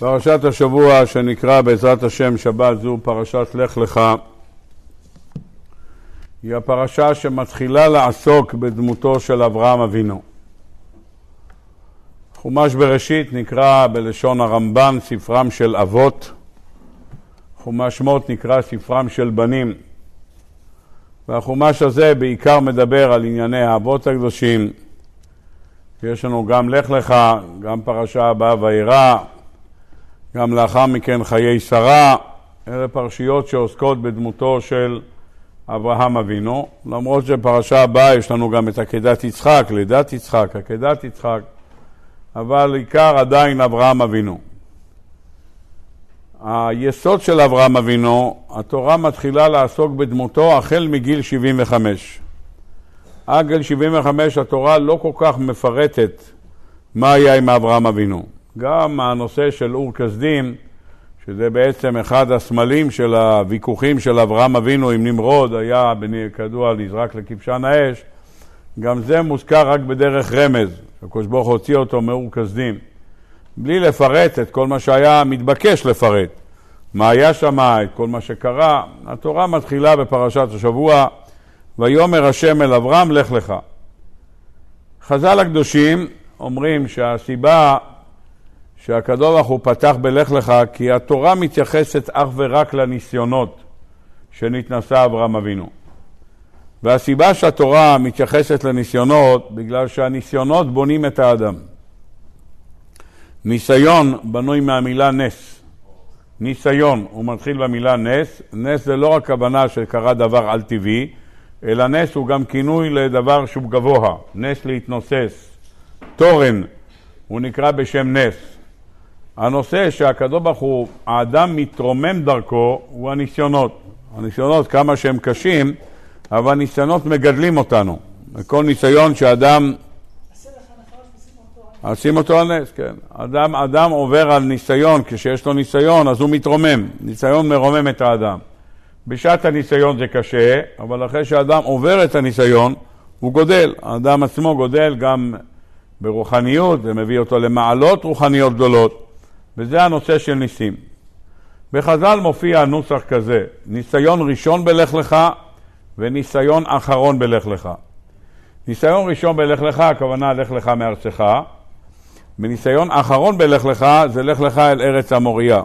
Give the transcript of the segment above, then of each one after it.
פרשת השבוע שנקרא בעזרת השם שבת זו פרשת לך לך היא הפרשה שמתחילה לעסוק בדמותו של אברהם אבינו. חומש בראשית נקרא בלשון הרמב"ן ספרם של אבות, חומש שמות נקרא ספרם של בנים. והחומש הזה בעיקר מדבר על ענייני האבות הקדושים. יש לנו גם לך לך, גם פרשה הבאה וירא, גם לאחר מכן חיי שרה, אלה פרשיות שעוסקות בדמותו של אברהם אבינו, למרות שבפרשה הבאה יש לנו גם את עקדת יצחק, לידת יצחק, עקדת יצחק, אבל עיקר עדיין אברהם אבינו. היסוד של אברהם אבינו, התורה מתחילה לעסוק בדמותו החל מגיל 75. עד גיל 75 התורה לא כל כך מפרטת מה היה עם אברהם אבינו. גם הנושא של אור כסדים, שזה בעצם אחד הסמלים של הוויכוחים של אברהם אבינו עם נמרוד, היה כידוע נזרק לכבשן האש, גם זה מוזכר רק בדרך רמז, הקדוש ברוך הוציא אותו מאור כסדים, בלי לפרט את כל מה שהיה מתבקש לפרט. מה היה שם, את כל מה שקרה. התורה מתחילה בפרשת השבוע, ויאמר השם אל אברהם, לך לך. חז"ל הקדושים אומרים שהסיבה שהקדוש ברוך הוא פתח בלך לך, כי התורה מתייחסת אך ורק לניסיונות שנתנסה אברהם אבינו. והסיבה שהתורה מתייחסת לניסיונות, בגלל שהניסיונות בונים את האדם. ניסיון בנוי מהמילה נס. ניסיון, הוא מתחיל במילה נס. נס זה לא רק הבנה שקרה דבר על-טבעי, אלא נס הוא גם כינוי לדבר שהוא גבוה. נס להתנוסס. תורן, הוא נקרא בשם נס. הנושא שהקדוש ברוך הוא, האדם מתרומם דרכו, הוא הניסיונות. הניסיונות, כמה שהם קשים, אבל הניסיונות מגדלים אותנו. כל ניסיון שאדם... שים אותו על נס, כן. אדם, אדם עובר על ניסיון, כשיש לו ניסיון אז הוא מתרומם. ניסיון מרומם את האדם. בשעת הניסיון זה קשה, אבל אחרי שאדם עובר את הניסיון, הוא גודל. האדם עצמו גודל גם ברוחניות, זה מביא אותו למעלות רוחניות גדולות. וזה הנושא של ניסים. בחז"ל מופיע נוסח כזה, ניסיון ראשון בלך לך וניסיון אחרון בלך לך. ניסיון ראשון בלך לך, הכוונה לך לך מארצך, וניסיון אחרון בלך לך זה לך לך אל ארץ המוריה.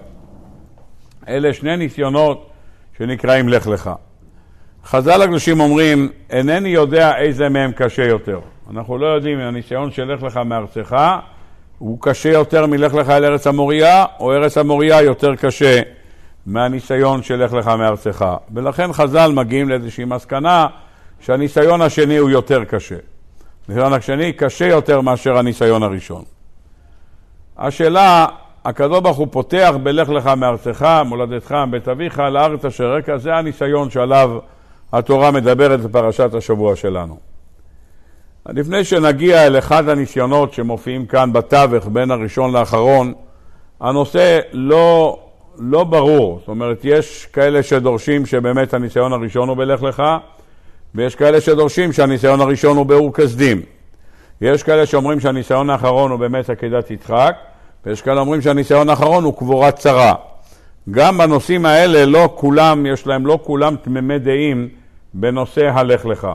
אלה שני ניסיונות שנקראים לך לך. חז"ל הקדושים אומרים, אינני יודע איזה מהם קשה יותר. אנחנו לא יודעים אם הניסיון של לך לך מארצך הוא קשה יותר מלך לך אל ארץ המוריה, או ארץ המוריה יותר קשה מהניסיון של לך לך מארצך. ולכן חז"ל מגיעים לאיזושהי מסקנה שהניסיון השני הוא יותר קשה. הניסיון השני קשה יותר מאשר הניסיון הראשון. השאלה, הקדוש ברוך הוא פותח בלך לך מארצך, מולדתך, מבית אביך, לארץ אשר רקע, זה הניסיון שעליו התורה מדברת בפרשת השבוע שלנו. לפני שנגיע אל אחד הניסיונות שמופיעים כאן בתווך בין הראשון לאחרון, הנושא לא, לא ברור. זאת אומרת, יש כאלה שדורשים שבאמת הניסיון הראשון הוא בלך לך, ויש כאלה שדורשים שהניסיון הראשון הוא באור כסדים. יש כאלה שאומרים שהניסיון האחרון הוא באמת עקדת יצחק, ויש כאלה שאומרים שהניסיון האחרון הוא קבורת צרה. גם בנושאים האלה לא כולם, יש להם לא כולם תמימי דעים בנושא הלך לך.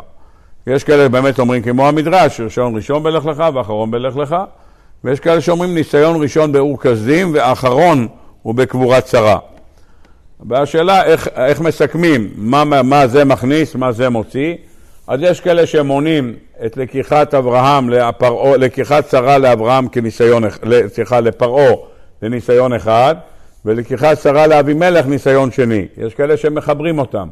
יש כאלה באמת אומרים כמו המדרש, ראשון ראשון בלך לך ואחרון בלך לך, ויש כאלה שאומרים ניסיון ראשון באור כסדים ואחרון הוא בקבורת שרה. והשאלה איך, איך מסכמים, מה, מה זה מכניס, מה זה מוציא. אז יש כאלה שמונים את לקיחת אברהם, לפרעו, לקיחת שרה לאברהם כניסיון, סליחה, לפרעה לניסיון אחד, ולקיחת שרה לאבימלך ניסיון שני. יש כאלה שמחברים אותם.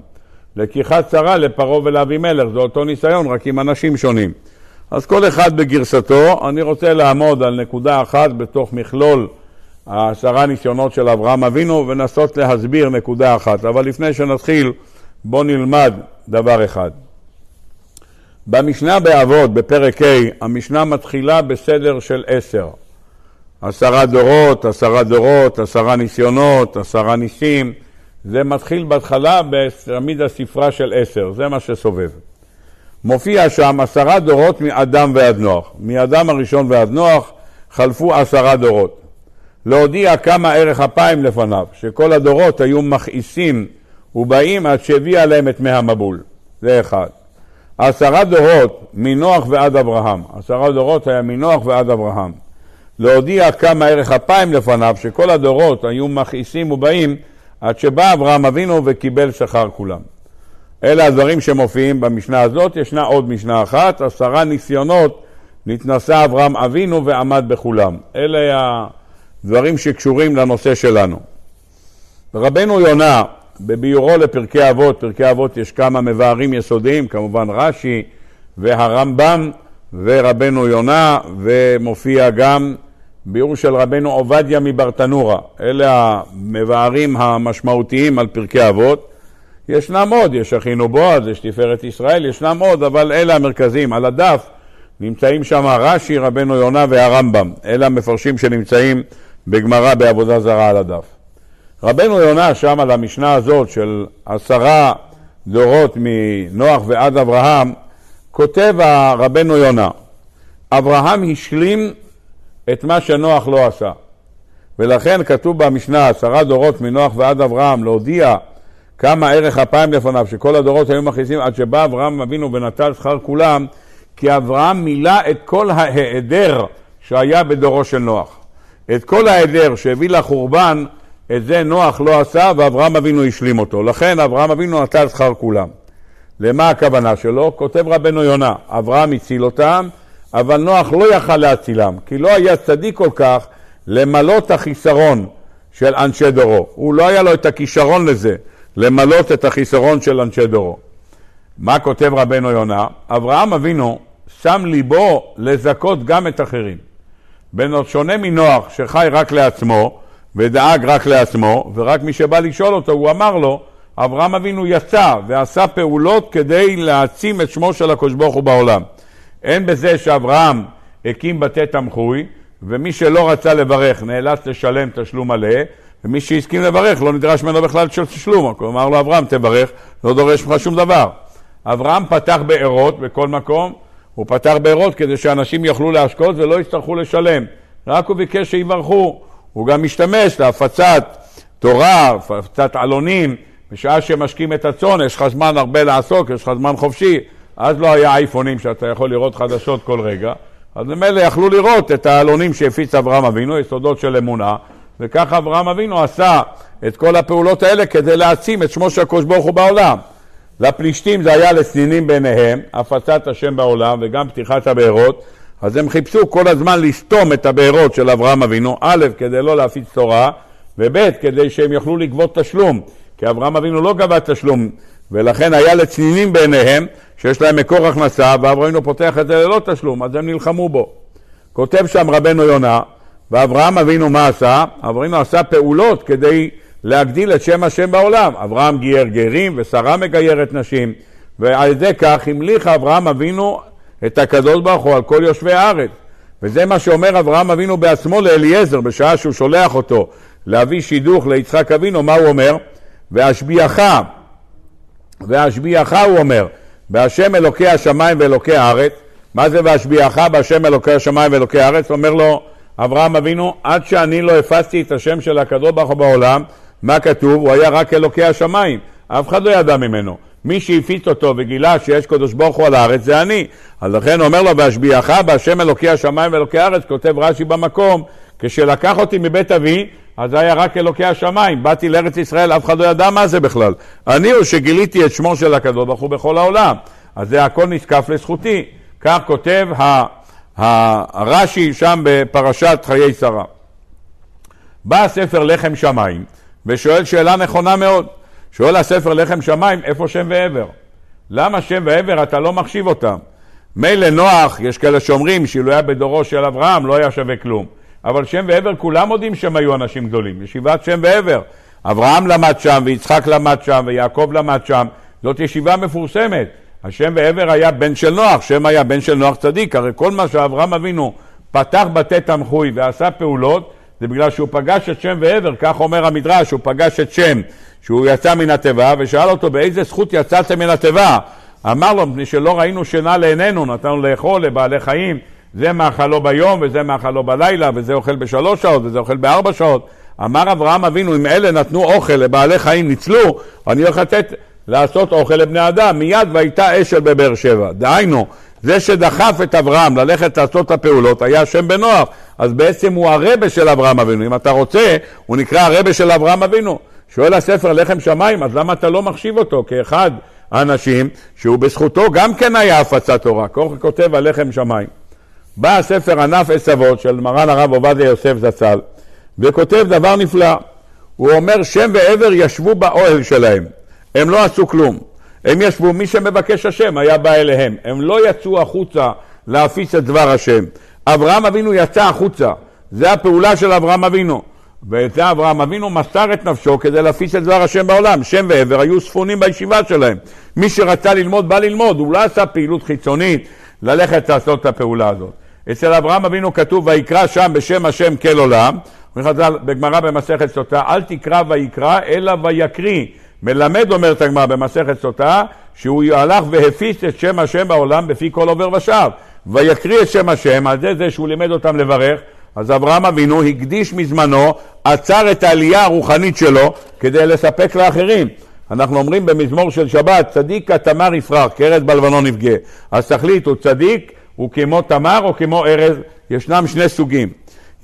לקיחת שרה לפרעה ולאבימלך, זה אותו ניסיון, רק עם אנשים שונים. אז כל אחד בגרסתו, אני רוצה לעמוד על נקודה אחת בתוך מכלול העשרה ניסיונות של אברהם אבינו ולנסות להסביר נקודה אחת. אבל לפני שנתחיל, בואו נלמד דבר אחד. במשנה באבות, בפרק ה', המשנה מתחילה בסדר של עשר. עשרה דורות, עשרה דורות, עשרה ניסיונות, עשרה ניסים. זה מתחיל בהתחלה בתמיד הספרה של עשר, זה מה שסובב. מופיע שם עשרה דורות מאדם ועד נוח. מאדם הראשון ועד נוח חלפו עשרה דורות. להודיע כמה ערך אפיים לפניו, שכל הדורות היו מכעיסים ובאים עד שהביא עליהם את מי המבול. זה אחד. עשרה דורות מנוח ועד אברהם, עשרה דורות היה מנוח ועד אברהם. להודיע כמה ערך אפיים לפניו, שכל הדורות היו מכעיסים ובאים עד שבא אברהם אבינו וקיבל שכר כולם. אלה הדברים שמופיעים במשנה הזאת, ישנה עוד משנה אחת, עשרה ניסיונות נתנסה אברהם אבינו ועמד בכולם. אלה הדברים שקשורים לנושא שלנו. רבנו יונה, בביורו לפרקי אבות, פרקי אבות יש כמה מבארים יסודיים, כמובן רש"י והרמב"ם ורבנו יונה, ומופיע גם ביור של רבנו עובדיה מברטנורה. אלה המבארים המשמעותיים על פרקי אבות. ישנם עוד, יש אחינו בועז, יש תפארת ישראל, ישנם עוד, אבל אלה המרכזיים. על הדף נמצאים שם רש"י, רבנו יונה והרמב"ם. אלה המפרשים שנמצאים בגמרא בעבודה זרה על הדף. רבנו יונה שם על המשנה הזאת של עשרה דורות מנוח ועד אברהם, כותב רבנו יונה, אברהם השלים את מה שנוח לא עשה. ולכן כתוב במשנה, עשרה דורות מנוח ועד אברהם, להודיע כמה ערך אפיים לפניו, שכל הדורות היו מכניסים עד שבא אברהם אבינו ונטל שכר כולם, כי אברהם מילא את כל ההיעדר שהיה בדורו של נוח. את כל ההיעדר שהביא לחורבן, את זה נוח לא עשה ואברהם אבינו השלים אותו. לכן אברהם אבינו נטל שכר כולם. למה הכוונה שלו? כותב רבנו יונה, אברהם הציל אותם, אבל נוח לא יכל להצילם, כי לא היה צדיק כל כך למלות החיסרון של אנשי דורו. הוא לא היה לו את הכישרון לזה. למלות את החיסרון של אנשי דורו. מה כותב רבנו יונה? אברהם אבינו שם ליבו לזכות גם את אחרים. שונה מנוח שחי רק לעצמו ודאג רק לעצמו, ורק מי שבא לשאול אותו, הוא אמר לו, אברהם אבינו יצא ועשה פעולות כדי להעצים את שמו של הקדוש ברוך הוא בעולם. אין בזה שאברהם הקים בתי תמחוי, ומי שלא רצה לברך נאלץ לשלם תשלום מלא, ומי שהסכים לברך לא נדרש ממנו בכלל של תשלום, אמר לו אברהם תברך, לא דורש ממך שום דבר. אברהם פתח בארות בכל מקום, הוא פתח בארות כדי שאנשים יוכלו להשקות ולא יצטרכו לשלם, רק הוא ביקש שיברכו. הוא גם משתמש להפצת תורה, הפצת עלונים, בשעה שמשקים את הצאן, יש לך זמן הרבה לעסוק, יש לך זמן חופשי, אז לא היה אייפונים שאתה יכול לראות חדשות כל רגע, אז ממילא יכלו לראות את העלונים שהפיץ אברהם אבינו, יסודות של אמונה, וככה אברהם אבינו עשה את כל הפעולות האלה כדי להעצים את שמו של הקדוש ברוך הוא בעולם. לפלישתים זה היה לסנינים בעיניהם, הפצת השם בעולם וגם פתיחת הבארות, אז הם חיפשו כל הזמן לסתום את הבארות של אברהם אבינו, א', כדי לא להפיץ תורה, וב', כדי שהם יוכלו לגבות תשלום, כי אברהם אבינו לא גבה תשלום, ולכן היה לצנינים בעיניהם שיש להם מקור הכנסה, ואברהם פותח את זה ללא תשלום, אז הם נלחמו בו. כותב שם רבנו יונה, ואברהם אבינו מה עשה? אברהם עשה פעולות כדי להגדיל את שם השם בעולם. אברהם גייר גרים ושרה מגיירת נשים, ועל ידי כך המליך אברהם אבינו את הקדוש ברוך הוא על כל יושבי הארץ. וזה מה שאומר אברהם אבינו בעצמו לאליעזר בשעה שהוא שולח אותו להביא שידוך ליצחק אבינו, מה הוא אומר? ואשביעך, ואשביעך הוא אומר, בהשם אלוקי השמיים ואלוקי הארץ. מה זה ואשביעך בהשם אלוקי השמיים ואלוקי הארץ? אומר לו אברהם אבינו, עד שאני לא הפצתי את השם של הקדוש ברוך הוא בעולם, מה כתוב? הוא היה רק אלוקי השמיים, אף אחד לא ידע ממנו. מי שהפיץ אותו וגילה שיש קדוש ברוך הוא על הארץ זה אני. אז לכן אומר לו, והשביעך בהשם אלוקי השמיים ואלוקי הארץ, כותב רש"י במקום, כשלקח אותי מבית אבי, אז זה היה רק אלוקי השמיים. באתי לארץ ישראל, אף אחד לא ידע מה זה בכלל. אני הוא שגיליתי את שמו של הקדוש ברוך הוא בכל העולם. אז זה הכל נזקף לזכותי. כך כותב הרש"י שם בפרשת חיי שרה. בא הספר לחם שמיים ושואל שאלה נכונה מאוד. שואל הספר לחם שמיים, איפה שם ועבר? למה שם ועבר אתה לא מחשיב אותם? מילא נוח, יש כאלה שאומרים שאילו היה בדורו של אברהם לא היה שווה כלום. אבל שם ועבר כולם מודים שהם היו אנשים גדולים. ישיבת שם ועבר. אברהם למד שם, ויצחק למד שם, ויעקב למד שם. זאת ישיבה מפורסמת. השם ועבר היה בן של נוח, שם היה בן של נוח צדיק. הרי כל מה שאברהם אבינו פתח בתי תמחוי ועשה פעולות, זה בגלל שהוא פגש את שם ועבר, כך אומר המדרש, הוא פגש את שם, שהוא יצא מן התיבה, ושאל אותו באיזה זכות יצאת מן התיבה? אמר לו, מפני שלא ראינו שינה לעינינו, נתנו לאכול לבעלי חיים, זה מאכלו ביום וזה מאכלו בלילה וזה אוכל בשלוש שעות וזה אוכל בארבע שעות. אמר אברהם אבינו, אם אלה נתנו אוכל לבעלי חיים ניצלו, אני הולך לתת, לעשות אוכל לבני אדם. מיד והייתה אשל בבאר שבע. דהיינו, זה שדחף את אברהם ללכת לעשות את הפעולות היה שם בנוח, אז בעצם הוא הרבה של אברהם אבינו. אם אתה רוצה, הוא נקרא הרבה של אברהם אבינו. שואל הספר לחם שמיים, אז למה אתה לא מחשיב אותו כאחד האנשים שהוא בזכותו גם כן היה הפצת תורה? כך כותב על לחם שמיים. בא הספר ענף עשבות של מרן הרב עובדיה יוסף זצ"ל וכותב דבר נפלא. הוא אומר שם ועבר ישבו באוהל שלהם, הם לא עשו כלום. הם ישבו, מי שמבקש השם היה בא אליהם. הם לא יצאו החוצה להפיץ את דבר השם. אברהם אבינו יצא החוצה, זה הפעולה של אברהם אבינו. ואת זה אברהם אבינו מסר את נפשו כדי להפיץ את דבר השם בעולם. שם ועבר היו ספונים בישיבה שלהם. מי שרצה ללמוד, בא ללמוד. הוא לא עשה פעילות חיצונית ללכת לעשות את הפעולה הזאת. אצל אברהם אבינו כתוב ויקרא שם בשם השם כל עולם. בגמרא במסכת סוטה, אל תקרא ויקרא אלא ויקריא. מלמד, אומרת הגמרא במסכת סוטה, שהוא הלך והפיץ את שם השם בעולם בפי כל עובר ושב. ויקריא את שם השם, על זה זה שהוא לימד אותם לברך, אז אברהם אבינו הקדיש מזמנו, עצר את העלייה הרוחנית שלו כדי לספק לאחרים. אנחנו אומרים במזמור של שבת, צדיק כתמר יפרח, כארז בלבנון יפגה. אז תחליטו, צדיק הוא כמו תמר או כמו ארז? ישנם שני סוגים.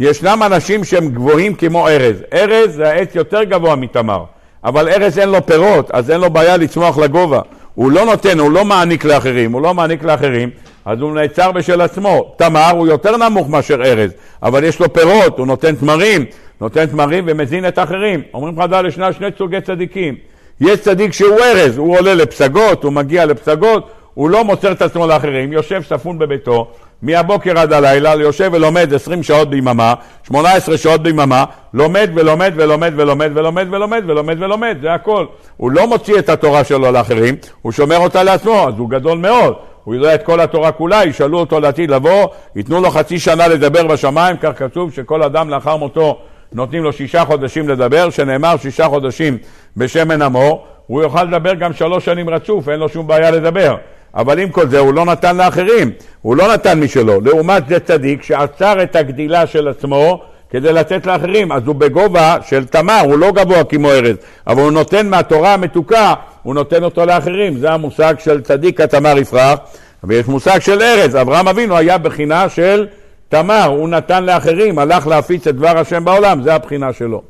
ישנם אנשים שהם גבוהים כמו ארז. ארז זה העץ יותר גבוה מתמר. אבל ארז אין לו פירות, אז אין לו בעיה לצמוח לגובה. הוא לא נותן, הוא לא מעניק לאחרים, הוא לא מעניק לאחרים, אז הוא נעצר בשל עצמו. תמר הוא יותר נמוך מאשר ארז, אבל יש לו פירות, הוא נותן תמרים, נותן תמרים ומזין את האחרים. אומרים חז"ל, ישנה שני סוגי צדיקים. יש צדיק שהוא ארז, הוא עולה לפסגות, הוא מגיע לפסגות, הוא לא מוסר את עצמו לאחרים, יושב ספון בביתו, מהבוקר עד הלילה, יושב ולומד 20 שעות ביממה, 18 שעות ביממה, לומד ולומד ולומד ולומד ולומד ולומד ולומד ולומד, זה הכל. הוא לא מוציא את התורה שלו לאחרים, הוא שומר אותה לעצמו, אז הוא גדול מאוד. הוא יודע את כל התורה כולה, ישאלו אותו לעתיד לבוא, ייתנו לו חצי שנה לדבר בשמיים, כך כתוב שכל אדם לאחר מותו נותנים לו שישה חודשים לדבר, שנאמר שישה חודשים בשמן המור, הוא יוכל לדבר גם שלוש שנים רצוף, אין לו שום בעיה לדבר. אבל עם כל זה הוא לא נתן לאחרים, הוא לא נתן משלו. לעומת זה צדיק שעצר את הגדילה של עצמו כדי לתת לאחרים, אז הוא בגובה של תמר, הוא לא גבוה כמו ארז, אבל הוא נותן מהתורה המתוקה, הוא נותן אותו לאחרים. זה המושג של צדיק התמר יפרח, ויש מושג של ארז. אברהם אבינו היה בחינה של תמר, הוא נתן לאחרים, הלך להפיץ את דבר השם בעולם, זה הבחינה שלו.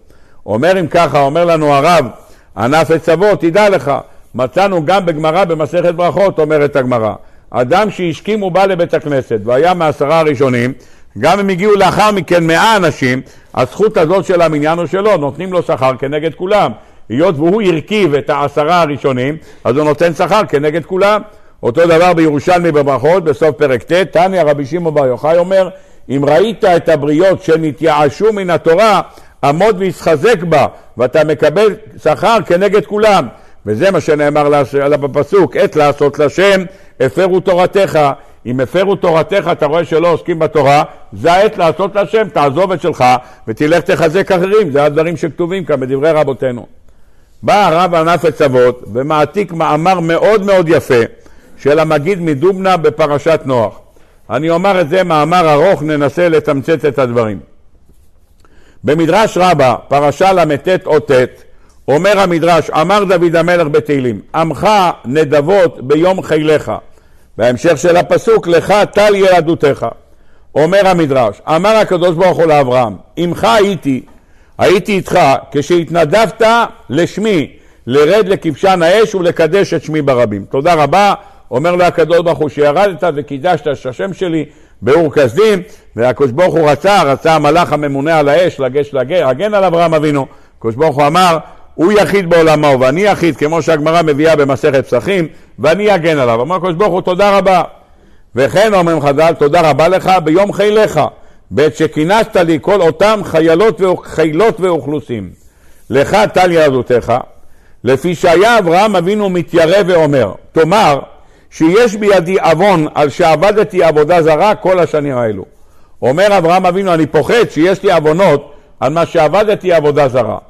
אומר אם ככה, אומר לנו הרב, ענף עץ אבות, תדע לך, מצאנו גם בגמרא במסכת ברכות, אומרת הגמרא. אדם שהשכים ובא לבית הכנסת והיה מעשרה הראשונים, גם אם הגיעו לאחר מכן מאה אנשים, הזכות הזאת של המניין הוא שלו, נותנים לו שכר כנגד כולם. היות והוא הרכיב את העשרה הראשונים, אז הוא נותן שכר כנגד כולם. אותו דבר בירושלמי בברכות, בסוף פרק ט', תניא רבי שמעון בר יוחאי אומר, אם ראית את הבריות שנתייאשו מן התורה, עמוד והתחזק בה, ואתה מקבל שכר כנגד כולם. וזה מה שנאמר עליו בפסוק, עת לעשות לשם, הפרו תורתך. אם הפרו תורתך, אתה רואה שלא עוסקים בתורה, זה העת לעשות לשם, תעזוב את שלך ותלך תחזק אחרים, זה הדברים שכתובים כאן בדברי רבותינו. בא הרב ענף עצבות ומעתיק מאמר מאוד מאוד יפה של המגיד מדובנה בפרשת נוח. אני אומר את זה מאמר ארוך, ננסה לתמצת את הדברים. במדרש רבה, פרשה ל"ט או ט', אומר המדרש, אמר דוד המלך בתהילים, עמך נדבות ביום חיליך. בהמשך של הפסוק, לך טל ילדותיך. אומר המדרש, אמר הקדוש ברוך הוא לאברהם, עמך הייתי, הייתי איתך כשהתנדבת לשמי, לרד לכבשן האש ולקדש את שמי ברבים. תודה רבה, אומר לו הקדוש ברוך הוא, שירדת וקידשת את השם שלי באור כסדים, והקדוש ברוך הוא רצה, רצה המלאך הממונה על האש לגש להגן על אברהם אבינו. הקדוש ברוך הוא אמר, הוא יחיד בעולמו ואני יחיד, כמו שהגמרא מביאה במסכת פסחים, ואני אגן עליו. אמר הקדוש ברוך הוא, תודה רבה. וכן אומרים חז"ל, תודה רבה לך ביום חיליך, בעת שכינסת לי כל אותם חיילות, חילות ואוכלוסים. לך טל ילדותיך, לפי שהיה אברהם אבינו מתיירא ואומר, תאמר שיש בידי עוון על שעבדתי עבודה זרה כל השנים האלו. אומר אברהם אבינו, אני פוחד שיש לי עוונות על מה שעבדתי עבודה זרה.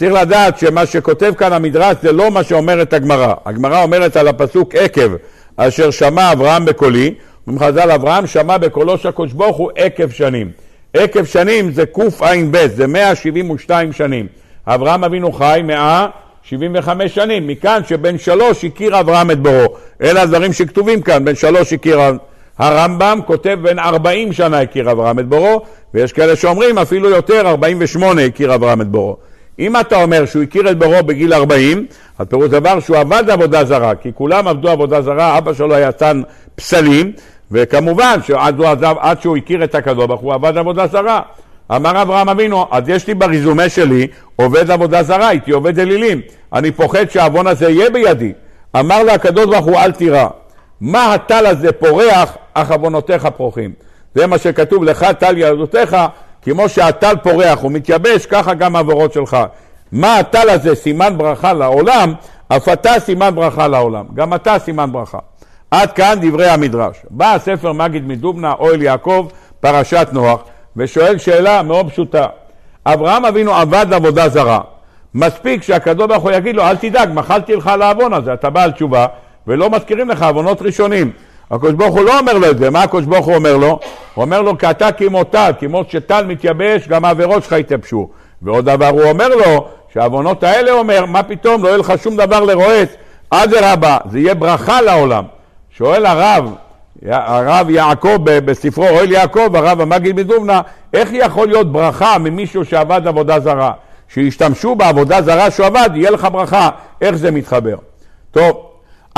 צריך לדעת שמה שכותב כאן המדרש זה לא מה שאומרת הגמרא. הגמרא אומרת על הפסוק עקב, אשר שמע אברהם בקולי, אומרים חז"ל, אברהם שמע בקולו של הקדוש ברוך הוא עקב שנים. עקב שנים זה קע"ב, זה 172 שנים. אברהם אבינו חי 175 שנים. מכאן שבן שלוש הכיר אברהם את בוראו. אלה הדברים שכתובים כאן, בן שלוש הכיר... הרמב"ם כותב בן 40 שנה הכיר אברהם את בוראו, ויש כאלה שאומרים אפילו יותר, 48 הכיר אברהם את בוראו. אם אתה אומר שהוא הכיר את בוראו בגיל 40, אז פירוש דבר שהוא עבד עבודה זרה, כי כולם עבדו עבודה זרה, אבא שלו היה צאן פסלים, וכמובן שעד עזב, שהוא הכיר את הקדוש ברוך הוא עבד עבודה זרה. אמר אברהם אבינו, אז יש לי בריזומה שלי עובד עבודה זרה, הייתי עובד אלילים. אני פוחד שהעוון הזה יהיה בידי. אמר לה הקדוש ברוך הוא, אל תירא. מה הטל הזה פורח, אך עוונותיך פורחים. זה מה שכתוב, לך טל ילדותיך, כמו שהטל פורח ומתייבש, ככה גם העברות שלך. מה הטל הזה סימן ברכה לעולם, אף אתה סימן ברכה לעולם. גם אתה סימן ברכה. עד כאן דברי המדרש. בא הספר מגיד מדובנה, אוהל יעקב, פרשת נוח, ושואל שאלה מאוד פשוטה. אברהם אבינו עבד עבודה זרה. מספיק שהקדוש ברוך הוא יגיד לו, אל תדאג, מחלתי לך על העוון הזה, אתה בעל תשובה, ולא מזכירים לך עוונות ראשונים. הקדוש ברוך הוא לא אומר לו את זה, מה הקדוש ברוך הוא אומר לו? הוא אומר לו, כי אתה כמו טל, כמו שטל מתייבש, גם העבירות שלך יתייבשו. ועוד דבר הוא אומר לו, שהעוונות האלה אומר, מה פתאום, לא יהיה לך שום דבר לרועץ, אדרבה, זה יהיה ברכה לעולם. שואל הרב, הרב יעקב בספרו אוהל יעקב, הרב המגיד מדובנה, איך יכול להיות ברכה ממישהו שעבד עבודה זרה? שישתמשו בעבודה זרה שהוא עבד, יהיה לך ברכה. איך זה מתחבר? טוב,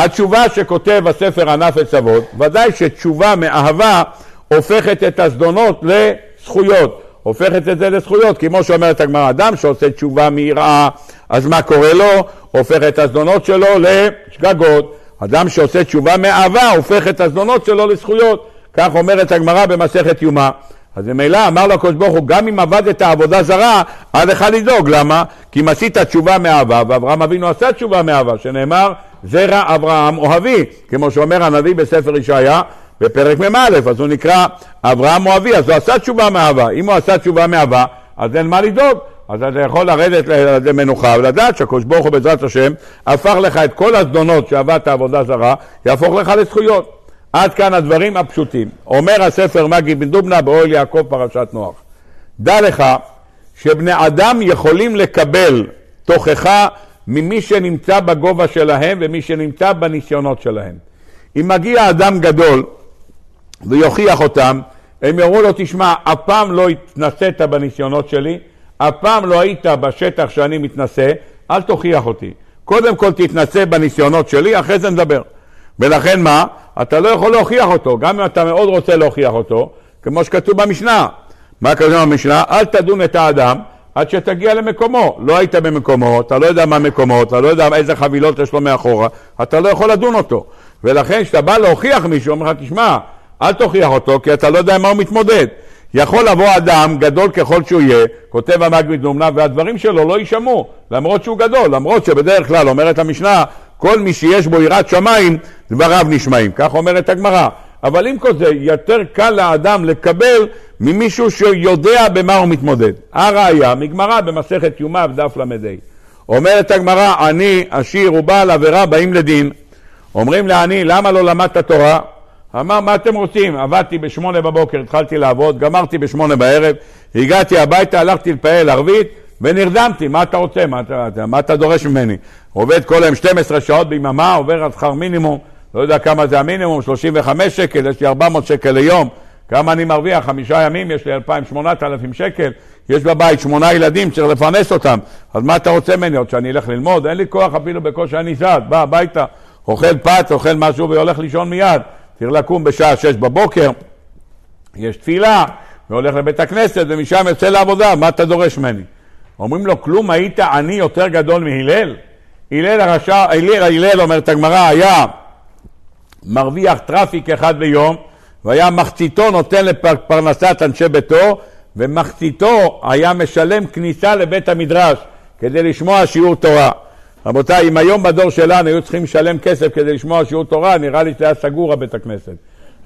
התשובה שכותב הספר ענף עץ אבות, ודאי שתשובה מאהבה הופכת את הזדונות לזכויות. הופכת את זה לזכויות, כמו שאומרת הגמרא, אדם שעושה תשובה מיראה, אז מה קורה לו? הופך את הזדונות שלו לשגגות. אדם שעושה תשובה מאהבה, הופך את הזדונות שלו לזכויות. כך אומרת הגמרא במסכת יומא. אז ממילא אמר לו הקדוש ברוך הוא, גם אם עבדת עבודה זרה, אל לך לדאוג. למה? כי אם עשית תשובה מאהבה, ואברהם אבינו עשה תשובה מאהבה, שנאמר, זרע אברהם אוהבי, כמו שאומר הנביא בספר ישעיה, בפרק מ"א, אז הוא נקרא אברהם אוהבי, אז הוא עשה תשובה מאהבה. אם הוא עשה תשובה מאהבה, אז אין מה לדאוג. אז אתה יכול לרדת למנוחה ולדעת שהקדוש ברוך הוא בעזרת השם הפך לך את כל הזדונות שעבדת עבודה זרה, יהפוך לך לזכויות. עד כאן הדברים הפשוטים. אומר הספר מגיד בן דובנה באוהל יעקב פרשת נוח. דע לך שבני אדם יכולים לקבל תוכחה ממי שנמצא בגובה שלהם ומי שנמצא בניסיונות שלהם. אם מגיע אדם גדול ויוכיח אותם, הם יאמרו לו, תשמע, אף פעם לא התנסית בניסיונות שלי, אף פעם לא היית בשטח שאני מתנסה, אל תוכיח אותי. קודם כל תתנסה בניסיונות שלי, אחרי זה נדבר. ולכן מה? אתה לא יכול להוכיח אותו, גם אם אתה מאוד רוצה להוכיח אותו, כמו שכתוב במשנה. מה כתוב במשנה? אל תדון את האדם עד שתגיע למקומו. לא היית במקומו, אתה לא יודע מה מקומו, אתה לא יודע איזה חבילות יש לו מאחורה, אתה לא יכול לדון אותו. ולכן כשאתה בא להוכיח מישהו, אומר לך, תשמע, אל תוכיח אותו, כי אתה לא יודע עם מה הוא מתמודד. יכול לבוא אדם, גדול ככל שהוא יהיה, כותב המגביד דומנה, והדברים שלו לא יישמעו, למרות שהוא גדול, למרות שבדרך כלל, אומרת המשנה, כל מי שיש בו יראת שמיים, דבריו נשמעים. כך אומרת הגמרא. אבל עם כל זה, יותר קל לאדם לקבל ממישהו שיודע במה הוא מתמודד. הראיה, מגמרא במסכת יומא דף ל"ה. אומרת הגמרא, אני עשיר ובעל עבירה באים לדין. אומרים לעני, למה לא למדת תורה? אמר, מה אתם רוצים? עבדתי בשמונה בבוקר, התחלתי לעבוד, גמרתי בשמונה בערב, הגעתי הביתה, הלכתי לפעל ערבית ונרדמתי, מה אתה רוצה? מה אתה, מה אתה דורש ממני? עובד כל היום 12 שעות ביממה, עובר על שכר מינימום, לא יודע כמה זה המינימום, 35 שקל, יש לי 400 שקל ליום, כמה אני מרוויח? חמישה ימים, יש לי 2,000-8,000 שקל, יש בבית שמונה ילדים, צריך לפרנס אותם, אז מה אתה רוצה ממני? עוד שאני אלך ללמוד? אין לי כוח אפילו בקושי אני זז, בא הביתה, אוכל פת, אוכל משהו והולך לישון מיד. צריך לקום בשעה שש בבוקר, יש תפילה, והולך לבית הכנסת, ומשם יוצא לעבודה, מה אתה דורש ממני? אומרים לו, כלום היית עני יותר גדול מהלל? הלל הרשע, הלל, הלל אומרת הגמרא, היה מרוויח טרפעיק אחד ביום, והיה מחציתו נותן לפרנסת אנשי ביתו, ומחציתו היה משלם כניסה לבית המדרש כדי לשמוע שיעור תורה. רבותיי, אם היום בדור שלנו היו צריכים לשלם כסף כדי לשמוע שיעור תורה, נראה לי שהיה סגור הבית הכנסת.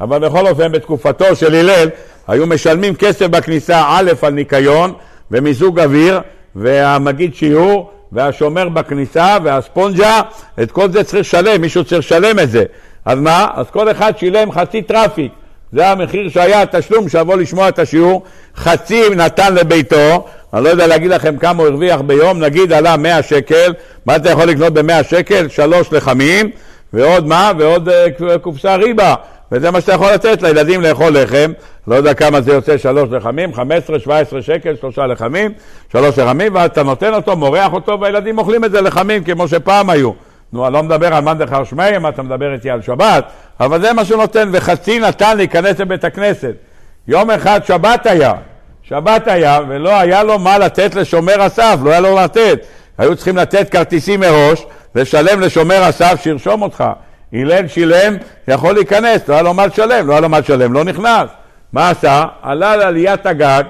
אבל בכל אופן, בתקופתו של הלל, היו משלמים כסף בכניסה, א', על ניקיון ומיזוג אוויר, והמגיד שיעור, והשומר בכניסה, והספונג'ה, את כל זה צריך לשלם, מישהו צריך לשלם את זה. אז מה? אז כל אחד שילם חצי טרפעיק. זה המחיר שהיה התשלום שיבוא לשמוע את השיעור. חצי נתן לביתו, אני לא יודע להגיד לכם כמה הוא הרוויח ביום, נגיד עלה 100 שקל, מה אתה יכול לקנות ב-100 שקל? שלוש לחמים, ועוד מה? ועוד אה, קופסה ריבה. וזה מה שאתה יכול לתת לילדים לאכול לחם. לא יודע כמה זה יוצא שלוש לחמים, 15, 17 שקל, שלושה לחמים, שלוש לחמים, ואז אתה נותן אותו, מורח אותו, והילדים אוכלים את זה לחמים כמו שפעם היו. נו, אני לא מדבר על מאן דחר שמי, אם אתה מדבר איתי על שבת, אבל זה מה נותן, וחצי נתן להיכנס לבית הכנסת. יום אחד שבת היה, שבת היה, ולא היה לו מה לתת לשומר הסף, לא היה לו לתת. היו צריכים לתת כרטיסים מראש, לשלם לשומר הסף שירשום אותך. הלל שילם, יכול להיכנס, לא היה לו מה לשלם, לא היה לו מה לשלם, לא נכנס. מה עשה? עלה לעליית הגג,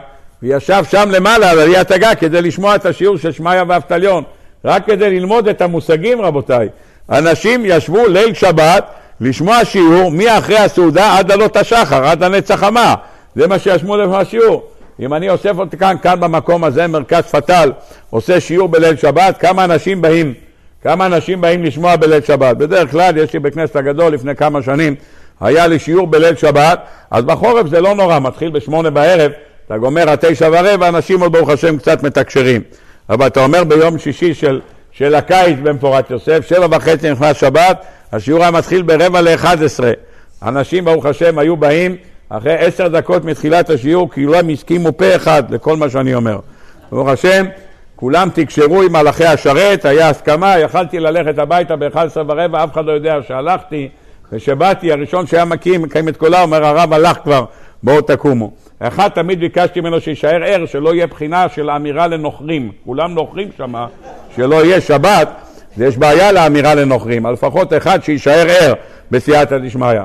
וישב שם למעלה על עליית הגג כדי לשמוע את השיעור של שמעיה ואבטליון. רק כדי ללמוד את המושגים, רבותיי. אנשים ישבו ליל שבת לשמוע שיעור מאחרי הסעודה עד עלות השחר, עד הנצח חמה. זה מה שישבו לפני השיעור. אם אני אוסף אותי כאן, כאן במקום הזה, מרכז פתל, עושה שיעור בליל שבת, כמה אנשים באים? כמה אנשים באים לשמוע בליל שבת? בדרך כלל, יש לי בכנסת הגדול לפני כמה שנים, היה לי שיעור בליל שבת, אז בחורף זה לא נורא, מתחיל בשמונה בערב, אתה גומר עד תשע ורבע, אנשים עוד ברוך השם קצת מתקשרים. אבל אתה אומר ביום שישי של, של הקיץ במפורת יוסף, שבע וחצי נכנס שבת, השיעור היה מתחיל ברבע לאחד עשרה. אנשים ברוך השם היו באים אחרי עשר דקות מתחילת השיעור, כולם הסכימו פה אחד לכל מה שאני אומר. ברוך השם, כולם תקשרו עם מלאכי השרת, היה הסכמה, יכלתי ללכת הביתה ב-11 ורבע, אף אחד לא יודע שהלכתי, וכשבאתי, הראשון שהיה מקים, מקיים את קולה, אומר הרב הלך כבר, בואו תקומו. אחד תמיד ביקשתי ממנו שיישאר ער, שלא יהיה בחינה של אמירה לנוכרים. כולם נוכרים שם, שלא יהיה שבת, יש בעיה לאמירה לנוכרים. לפחות אחד שיישאר ער בסייעתא דשמיא.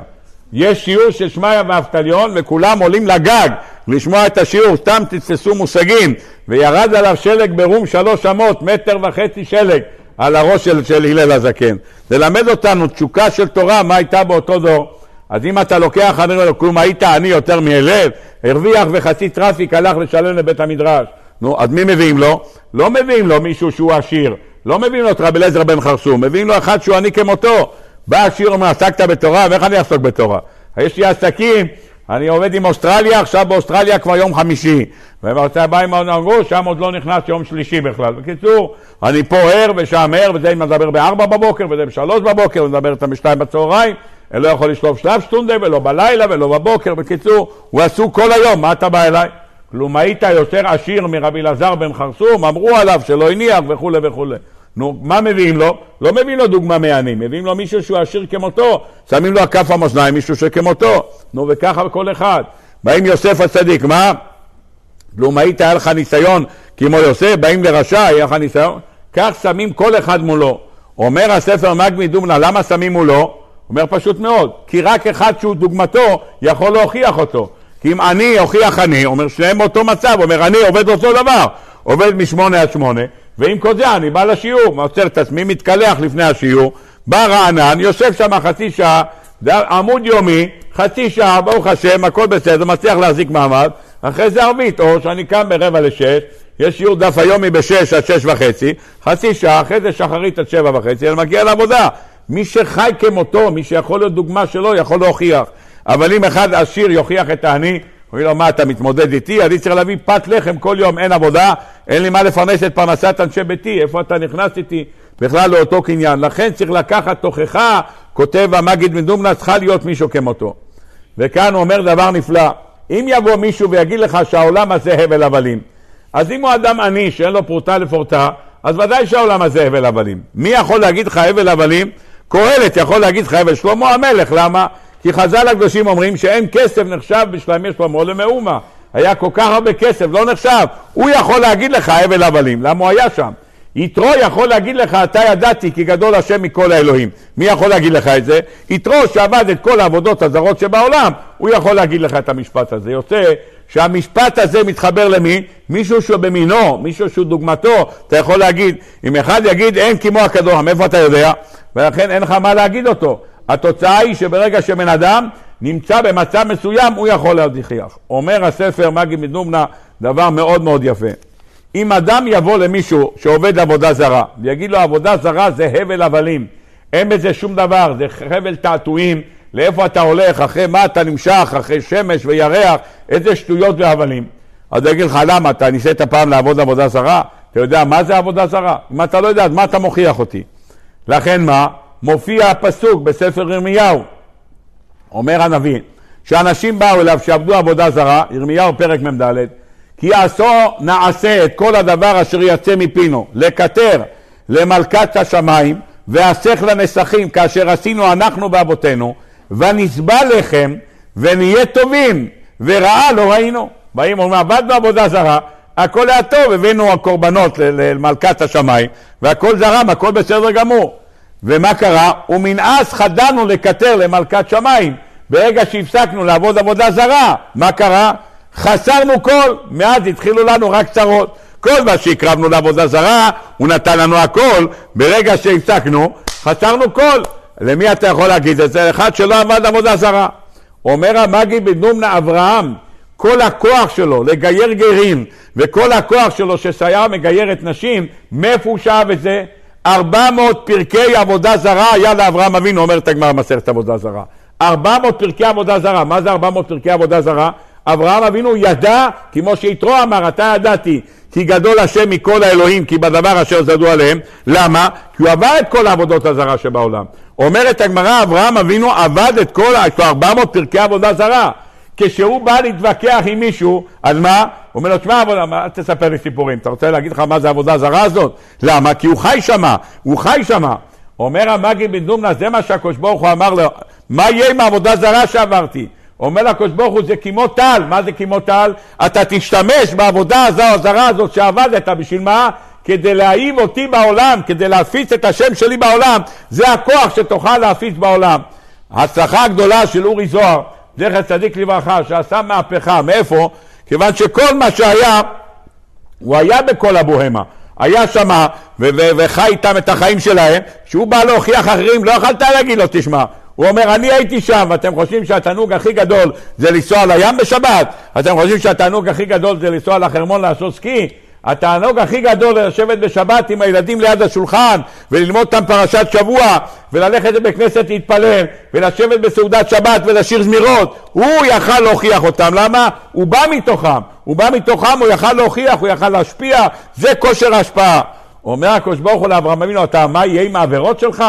יש שיעור של שמעיה ואבטליון וכולם עולים לגג לשמוע את השיעור, סתם תתפסו מושגים וירד עליו שלג ברום שלוש אמות, מטר וחצי שלג על הראש של, של הלל הזקן. ללמד אותנו תשוקה של תורה, מה הייתה באותו דור. אז אם אתה לוקח, אני אומר לו, כלום היית עני יותר מהלל, הרוויח וחצי טרפעיק הלך לשלם לבית המדרש. נו, אז מי מביאים לו? לא מביאים לו מישהו שהוא עשיר, לא מביאים לו את רבי אליעזר בן חרסום, מביאים לו אחד שהוא עני כמותו. בא עשיר ואומר, עסקת בתורה? ואיך אני אעסוק בתורה? יש לי עסקים, אני עובד עם אוסטרליה, עכשיו באוסטרליה כבר יום חמישי. ובארצות הבאים אמרו, שם עוד לא נכנס יום שלישי בכלל. בקיצור, אני פה ער ושם ער, וזה אם מדבר בארבע בבוקר, וזה בשלוש בבוקר, ומדבר איתם בשתיים בצהריים. לא יכול לשלוף שלב שטונדה, ולא בלילה, ולא בבוקר. בקיצור, הוא עסוק כל היום, מה אתה בא אליי? כלום היית יותר עשיר מרבי אלעזר בן חרסום, אמרו עליו שלא הניח וכולי וכולי. נו, מה מביאים לו? לא מביאים לו דוגמה מעני, מביאים לו מישהו שהוא עשיר כמותו, שמים לו הכף המאזניים מישהו שכמותו. נו, וככה כל אחד. באים יוסף הצדיק, מה? כלום היית, היה לך ניסיון כמו יוסף, באים לרשע, היה לך ניסיון? כך שמים כל אחד מולו. אומר הספר מגמי דומנה, למה שמים מולו? אומר פשוט מאוד, כי רק אחד שהוא דוגמתו יכול להוכיח אותו. כי אם אני אוכיח אני, אומר שניהם באותו מצב, אומר אני עובד אותו דבר, עובד משמונה עד שמונה, ועם כל זה אני בא לשיעור, מוצר את עצמי, מתקלח לפני השיעור, בא רענן, יושב שם חצי שעה, עמוד יומי, חצי שעה, ברוך השם, הכל בסדר, מצליח להחזיק מעמד, אחרי זה ערבית, או שאני קם ברבע לשש, יש שיעור דף היומי בשש עד שש וחצי, חצי שעה, אחרי זה שחרית עד שבע וחצי, אני מגיע לעבודה. מי שחי כמותו, מי שיכול להיות דוגמה שלו, יכול להוכיח. אבל אם אחד עשיר יוכיח את העני, אומרים לו, מה, אתה מתמודד איתי? אני צריך להביא פת לחם כל יום, אין עבודה, אין לי מה לפרנס את פרנסת אנשי ביתי, איפה אתה נכנס איתי? בכלל לאותו קניין. לכן צריך לקחת תוכחה, כותב המגיד מדומנה, צריכה להיות מישהו כמותו. וכאן הוא אומר דבר נפלא, אם יבוא מישהו ויגיד לך שהעולם הזה הבל הבלים, אז אם הוא אדם עני שאין לו פרוטה לפורטה, אז ודאי שהעולם הזה הבל הבלים. מי יכול להגיד לך הבל הבלים? קהלת יכול להגיד לך הבל שלמה המלך, למה? כי חז"ל הקדושים אומרים שאין כסף נחשב בשלמי שלמה למאומה. היה כל כך הרבה כסף, לא נחשב. הוא יכול להגיד לך הבל הבלים, למה הוא היה שם? יתרו יכול להגיד לך, אתה ידעתי כי גדול השם מכל האלוהים. מי יכול להגיד לך את זה? יתרו שעבד את כל העבודות הזרות שבעולם, הוא יכול להגיד לך את המשפט הזה. יוצא שהמשפט הזה מתחבר למי? מישהו שהוא במינו, מישהו שהוא דוגמתו. אתה יכול להגיד, אם אחד יגיד אין כמו הכדור, מאיפה אתה יודע? ולכן אין לך מה להגיד אותו. התוצאה היא שברגע שבן אדם נמצא במצב מסוים, הוא יכול להוכיח. אומר הספר מגי מדומנה דבר מאוד מאוד יפה. אם אדם יבוא למישהו שעובד עבודה זרה ויגיד לו עבודה זרה זה הבל הבלים, אין בזה שום דבר, זה חבל תעתועים, לאיפה אתה הולך, אחרי מה אתה נמשך, אחרי שמש וירח, איזה שטויות והבלים. אז אני אגיד לך למה, אתה ניסית פעם לעבוד עבודה זרה? אתה יודע מה זה עבודה זרה? אם אתה לא יודע, אז מה אתה מוכיח אותי? לכן מה? מופיע הפסוק בספר ירמיהו. אומר הנביא, שאנשים באו אליו שעבדו עבודה זרה, ירמיהו פרק מ"ד, כי עשו נעשה את כל הדבר אשר יצא מפינו, לקטר למלכת השמיים, והסך לנסכים כאשר עשינו אנחנו באבותינו, ונסבע לחם, ונהיה טובים, ורעה לא ראינו. באים ואומרים, עבדנו עבודה זרה, הכל היה טוב, הבאנו הקורבנות למלכת השמיים, והכל זרם, הכל בסדר גמור. ומה קרה? ומנעש חדלנו לקטר למלכת שמיים. ברגע שהפסקנו לעבוד עבודה זרה, מה קרה? חסרנו כל, מאז התחילו לנו רק צרות. כל מה שהקרבנו לעבודה זרה, הוא נתן לנו הכל, ברגע שהפסקנו, חסרנו כל. למי אתה יכול להגיד את זה? אחד שלא עבד עבודה זרה. אומר המגי בנומנה אברהם, כל הכוח שלו לגייר גרים, וכל הכוח שלו שסייר מגיירת נשים, מאיפה הוא שאב את זה? ארבע מאות פרקי עבודה זרה היה לאברהם אבינו, אומרת הגמרא מסכת עבודה זרה. ארבע מאות פרקי עבודה זרה, מה זה ארבע מאות פרקי עבודה זרה? אברהם אבינו ידע, כמו שיתרו אמר, אתה ידעתי, כי גדול השם מכל האלוהים, כי בדבר אשר זדו עליהם. למה? כי הוא עבר את כל העבודות הזרה שבעולם. אומרת הגמרא, אברהם אבינו עבד את כל, יש לו 400 פרקי עבודה זרה. כשהוא בא להתווכח עם מישהו, אז מה? הוא אומר לו, תשמע, עבודה, אל תספר לי סיפורים, אתה רוצה להגיד לך מה זה העבודה הזרה הזאת? למה? כי הוא חי שמה, הוא חי שמה. אומר המגי בן דומנה, זה מה שהקדוש ברוך הוא אמר לו, מה יהיה עם העבודה הזרה שעברתי? אומר לקדוש ברוך הוא, זה כמו טל, מה זה כמו טל? אתה תשתמש בעבודה הזרה הזאת שעבדת, בשביל מה? כדי להעיב אותי בעולם, כדי להפיץ את השם שלי בעולם, זה הכוח שתוכל להפיץ בעולם. ההצלחה הגדולה של אורי זוהר, זכר צדיק לברכה, שעשה מהפכה, מאיפה? כיוון שכל מה שהיה, הוא היה בכל הבוהמה. היה שמה וחי איתם את החיים שלהם, כשהוא בא להוכיח אחרים, לא יכלת להגיד לו, תשמע, הוא אומר, אני הייתי שם, ואתם חושבים שהתענוג הכי גדול זה לנסוע לים בשבת? אתם חושבים שהתענוג הכי גדול זה לנסוע לחרמון לעשות סקי? התענוג הכי גדול זה לשבת בשבת עם הילדים ליד השולחן וללמוד אותם פרשת שבוע וללכת לבית כנסת להתפלל ולשבת בסעודת שבת ולשיר זמירות הוא יכל להוכיח אותם, למה? הוא בא מתוכם, הוא בא מתוכם, הוא יכל להוכיח, הוא יכל להשפיע, זה כושר ההשפעה. אומר הקדוש ברוך הוא לאברהם אבינו, אתה מה יהיה עם העבירות שלך?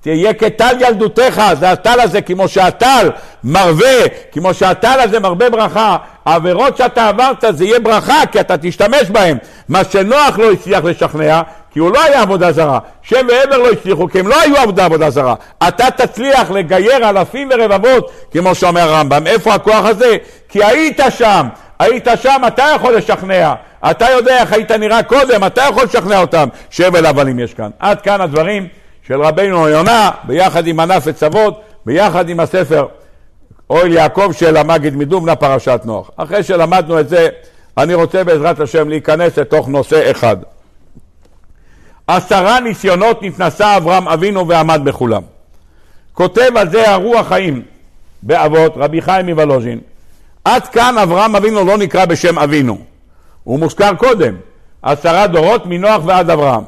תהיה כטל ילדותיך, זה הטל הזה, כמו שהטל מרווה, כמו שהטל הזה מרבה ברכה, העבירות שאתה עברת זה יהיה ברכה, כי אתה תשתמש בהן. מה שנוח לא הצליח לשכנע, כי הוא לא היה עבודה זרה. שם ועבר לא הצליחו, כי הם לא היו עבודה עבודה זרה. אתה תצליח לגייר אלפים ורבבות, כמו שאומר הרמב"ם. איפה הכוח הזה? כי היית שם. היית שם, אתה יכול לשכנע. אתה יודע איך היית נראה קודם, אתה יכול לשכנע אותם. שבל הבלים יש כאן. עד כאן הדברים. של רבינו יונה, ביחד עם ענף עצבות, ביחד עם הספר אוהל יעקב של המגיד מדובנה, פרשת נוח. אחרי שלמדנו את זה, אני רוצה בעזרת השם להיכנס לתוך נושא אחד. עשרה ניסיונות נתנסה אברהם אבינו ועמד בכולם. כותב על זה הרוח חיים באבות, רבי חיים מוולוז'ין. עד כאן אברהם אבינו לא נקרא בשם אבינו, הוא מוזכר קודם, עשרה דורות מנוח ועד אברהם.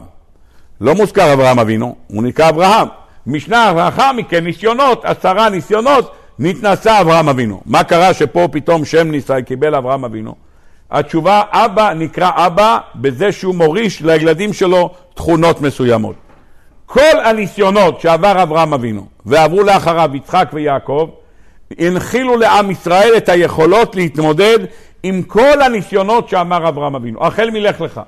לא מוזכר אברהם אבינו, הוא נקרא אברהם. משנה לאחר מכן ניסיונות, עשרה ניסיונות, נתנסה אברהם אבינו. מה קרה שפה פתאום שם ניסה קיבל אברהם אבינו? התשובה, אבא נקרא אבא בזה שהוא מוריש לילדים שלו תכונות מסוימות. כל הניסיונות שעבר אברהם אבינו ועברו לאחריו יצחק ויעקב, הנחילו לעם ישראל את היכולות להתמודד עם כל הניסיונות שאמר אברהם אבינו. החל מלך לך.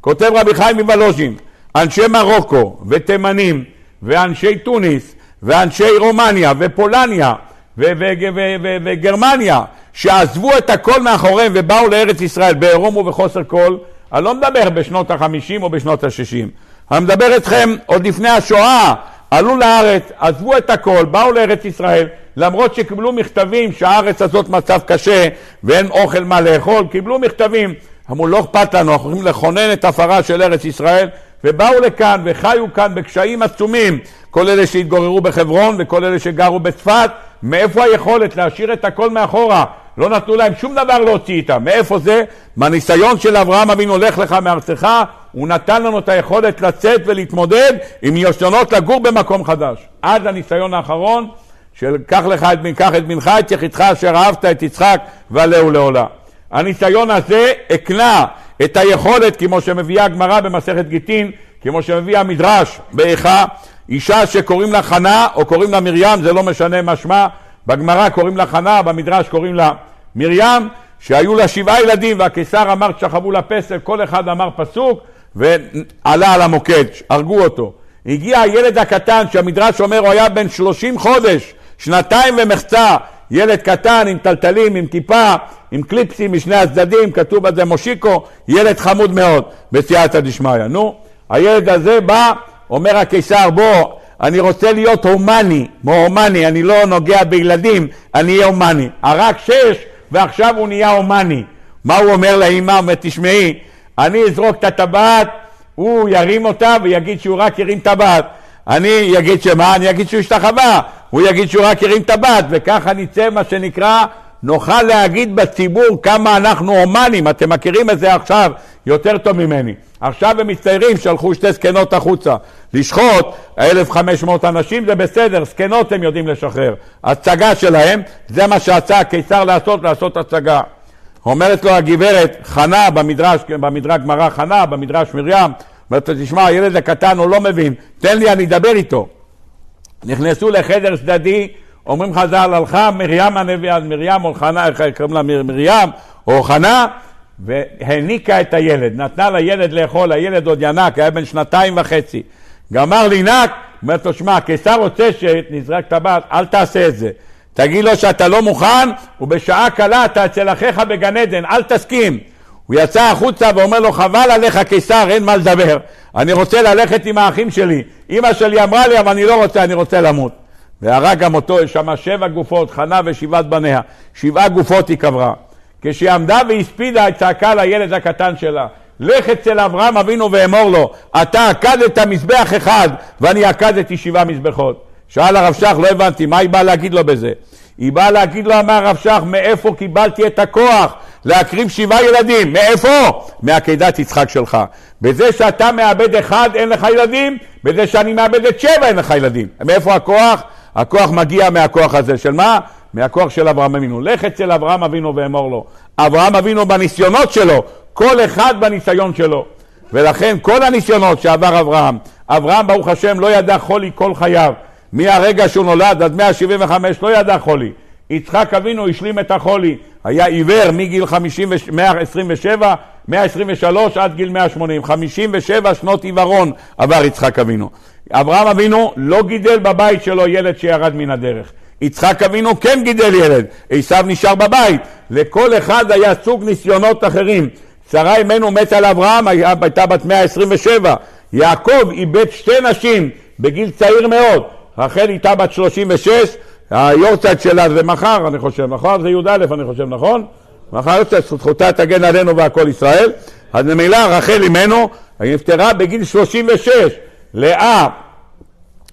כותב רבי חיים מוולוז'ין, אנשי מרוקו ותימנים ואנשי תוניס ואנשי רומניה ופולניה וגרמניה שעזבו את הכל מאחוריהם ובאו לארץ ישראל בעירום ובחוסר כל, אני לא מדבר בשנות החמישים או בשנות השישים, אני מדבר אתכם עוד לפני השואה, עלו לארץ, עזבו את הכל, באו לארץ ישראל, למרות שקיבלו מכתבים שהארץ הזאת מצב קשה ואין אוכל מה לאכול, קיבלו מכתבים, אמרו לא אכפת לנו, אנחנו הולכים לכונן את הפרה של ארץ ישראל ובאו לכאן וחיו כאן בקשיים עצומים, כל אלה שהתגוררו בחברון וכל אלה שגרו בצפת, מאיפה היכולת להשאיר את הכל מאחורה? לא נתנו להם שום דבר להוציא איתם. מאיפה זה? מהניסיון של אברהם אבינו, הולך לך מארצך הוא נתן לנו את היכולת לצאת ולהתמודד עם ניסיונות לגור במקום חדש. עד הניסיון האחרון של קח לך את, קח את בנך, את יחידך אשר אהבת את יצחק ועלהו לעולה. הניסיון הזה הקנה את היכולת, כמו שמביאה הגמרא במסכת גיטין, כמו שמביא המדרש באיכה, אישה שקוראים לה חנה או קוראים לה מרים, זה לא משנה מה שמה, בגמרא קוראים לה חנה, במדרש קוראים לה מרים, שהיו לה שבעה ילדים והקיסר אמר שכבו לה פסל, כל אחד אמר פסוק ועלה על המוקד, הרגו אותו. הגיע הילד הקטן שהמדרש אומר הוא היה בן שלושים חודש, שנתיים ומחצה, ילד קטן עם טלטלים, עם כיפה, עם קליפסים משני הצדדים, כתוב על זה מושיקו, ילד חמוד מאוד בסייעתא דשמיא. נו, הילד הזה בא, אומר הקיסר, בוא, אני רוצה להיות הומני, הומני, אני לא נוגע בילדים, אני אהיה הומני. הרג שש ועכשיו הוא נהיה הומני. מה הוא אומר לאמא? אומר, תשמעי, אני אזרוק את הטבעת, הוא ירים אותה ויגיד שהוא רק הרים טבעת. אני אגיד שמה? אני אגיד שהוא השתחווה. הוא יגיד שהוא רק הרים טבעת, וככה נצא מה שנקרא נוכל להגיד בציבור כמה אנחנו הומנים, אתם מכירים את זה עכשיו יותר טוב ממני. עכשיו הם מצטיירים, שלחו שתי זקנות החוצה. לשחוט 1,500 אנשים זה בסדר, זקנות הם יודעים לשחרר. הצגה שלהם, זה מה שעשה הקיסר לעשות, לעשות הצגה. אומרת לו הגברת, חנה במדרש, במדרש גמרא חנה, במדרש מרים, אומרת לו, תשמע, הילד הקטן הוא לא מבין, תן לי, אני אדבר איתו. נכנסו לחדר צדדי, אומרים חז"ל, הלכה מרים הנביאה, מרים או חנה, איך קוראים לה מרים או חנה, והניקה את הילד, נתנה לילד לאכול, הילד עוד ינק, היה בן שנתיים וחצי. גמר לינק, אומר לו, שמע, הקיסר רוצה שנזרק טבעת, אל תעשה את זה. תגיד לו שאתה לא מוכן, ובשעה קלה אתה אצל אחיך בגן עדן, אל תסכים. הוא יצא החוצה ואומר לו, חבל עליך קיסר, אין מה לדבר. אני רוצה ללכת עם האחים שלי. אמא שלי אמרה לי, אבל אני לא רוצה, אני רוצה למות. והרג גם אותו, יש שם שבע גופות, חנה ושבעת בניה. שבעה גופות היא קברה. כשהיא עמדה והספידה, צעקה לילד הקטן שלה, לך אצל אברהם אבינו ואמור לו, אתה עקדת מזבח אחד ואני עקדתי שבעה מזבחות. שאל הרב שך, לא הבנתי, מה היא באה להגיד לו בזה? היא באה להגיד לו, אמר הרב שך, מאיפה קיבלתי את הכוח להקריב שבעה ילדים? מאיפה? מעקדת יצחק שלך. בזה שאתה מאבד אחד אין לך ילדים, בזה שאני מאבד את שבע אין לך ילדים. מאיפה הכוח? הכוח מגיע מהכוח הזה של מה? מהכוח של אברהם אבינו. לך אצל אברהם אבינו ואמור לו. אברהם אבינו בניסיונות שלו, כל אחד בניסיון שלו. ולכן כל הניסיונות שעבר אברהם, אברהם ברוך השם לא ידע חולי כל חייו. מהרגע שהוא נולד עד 175 לא ידע חולי. יצחק אבינו השלים את החולי, היה עיוור מגיל 50, 127, 123 עד גיל 180, 57 שנות עיוורון עבר יצחק אבינו. אברהם אבינו לא גידל בבית שלו ילד שירד מן הדרך. יצחק אבינו כן גידל ילד, עשיו נשאר בבית. לכל אחד היה סוג ניסיונות אחרים. שרה אמנו מתה לאברהם, הייתה בת 127. יעקב איבד שתי נשים בגיל צעיר מאוד. רחל איתה בת 36, היורצייט שלה זה מחר, אני חושב, מחר זה י"א, אני חושב, נכון? מחר זכותה תגן עלינו והכל ישראל. אז ממילא רחל אימנו, היא נפטרה בגיל 36. לאה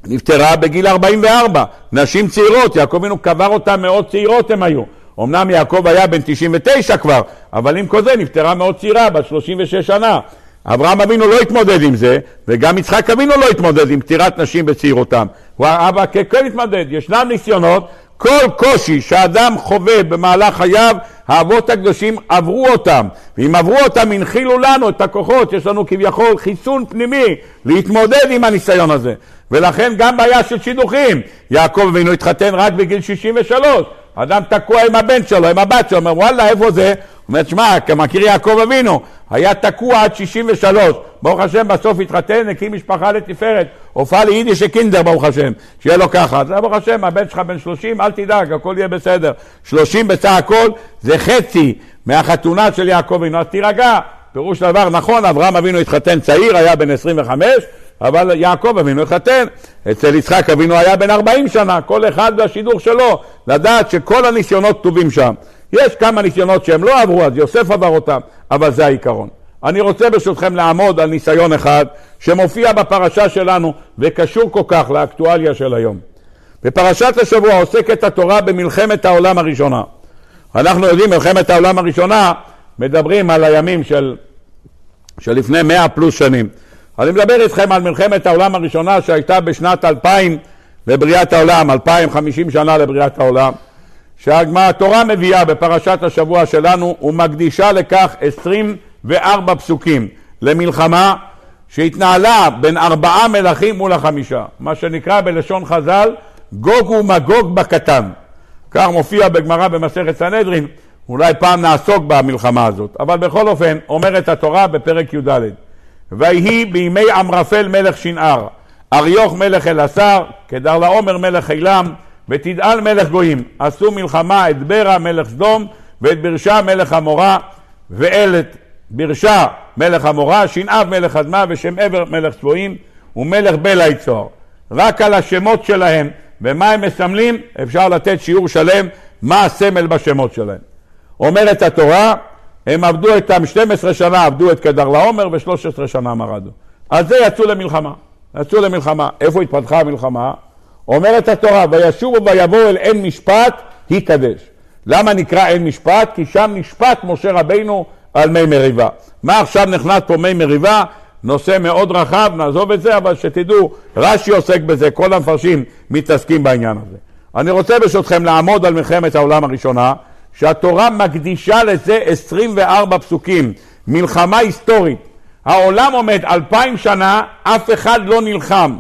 נפטרה בגיל 44, נשים צעירות, יעקב אבינו קבר אותן מאוד צעירות הם היו. אמנם יעקב היה בן 99 כבר, אבל עם כל זה נפטרה מאוד צעירה, בת 36 שנה. אברהם אבינו לא התמודד עם זה, וגם יצחק אבינו לא התמודד עם פטירת נשים בצעירותם. הוא אבא כן התמודד. ישנם ניסיונות, כל קושי שאדם חווה במהלך חייו, האבות הקדושים עברו אותם. ואם עברו אותם, הנחילו לנו את הכוחות, יש לנו כביכול חיסון פנימי להתמודד עם הניסיון הזה. ולכן גם בעיה של שידוכים. יעקב אבינו התחתן רק בגיל 63. אדם תקוע עם הבן שלו, עם הבת שלו, אומר וואלה איפה זה? אומר, שמע, מכיר יעקב אבינו, היה תקוע עד 63, ברוך השם בסוף התחתן, הקים משפחה לתפארת, הופעה ליידיש קינדר ברוך השם, שיהיה לו ככה, אז ברוך השם, הבן שלך בן 30, אל תדאג, הכל יהיה בסדר. 30 בסך הכל זה חצי מהחתונה של יעקב אבינו, אז תירגע. פירוש דבר נכון, אברהם אבינו התחתן צעיר, היה בן 25, אבל יעקב אבינו התחתן. אצל יצחק אבינו היה בן 40 שנה, כל אחד והשידור שלו, לדעת שכל הניסיונות כתובים שם. יש כמה ניסיונות שהם לא עברו, אז יוסף עבר אותם, אבל זה העיקרון. אני רוצה ברשותכם לעמוד על ניסיון אחד שמופיע בפרשה שלנו וקשור כל כך לאקטואליה של היום. בפרשת השבוע עוסקת התורה במלחמת העולם הראשונה. אנחנו יודעים, מלחמת העולם הראשונה, מדברים על הימים של שלפני מאה פלוס שנים. אני מדבר איתכם על מלחמת העולם הראשונה שהייתה בשנת 2000 לבריאת העולם, 2050 שנה לבריאת העולם, שהתורה מביאה בפרשת השבוע שלנו ומקדישה לכך 24 פסוקים למלחמה שהתנהלה בין ארבעה מלכים מול החמישה, מה שנקרא בלשון חז"ל גוג ומגוג בקטן. כך מופיע בגמרא במסכת סנהדרין, אולי פעם נעסוק במלחמה הזאת, אבל בכל אופן אומרת התורה בפרק י"ד: ויהי בימי עמרפל מלך שנער, אריוך מלך אלעשר, כדר לעומר מלך אילם, ותדעל מלך גויים, עשו מלחמה את ברה מלך סדום, ואת ברשה מלך עמורה, ואל את ברשה מלך עמורה, שנעב מלך אדמה, ושם עבר מלך צבועים, ומלך בלה יצור. רק על השמות שלהם ומה הם מסמלים, אפשר לתת שיעור שלם מה הסמל בשמות שלהם. אומרת התורה, הם עבדו איתם 12 שנה, עבדו את קדר לעומר ו-13 שנה מרדו. אז זה יצאו למלחמה. יצאו למלחמה. איפה התפתחה המלחמה? אומרת התורה, וישובו ויבואו אל עין משפט, יקדש. למה נקרא עין משפט? כי שם נשפט משה רבינו על מי מריבה. מה עכשיו נכנס פה מי מריבה? נושא מאוד רחב, נעזוב את זה, אבל שתדעו, רש"י עוסק בזה, כל המפרשים מתעסקים בעניין הזה. אני רוצה ברשותכם לעמוד על מלחמת העולם הראשונה, שהתורה מקדישה לזה 24 פסוקים, מלחמה היסטורית. העולם עומד אלפיים שנה, אף אחד לא נלחם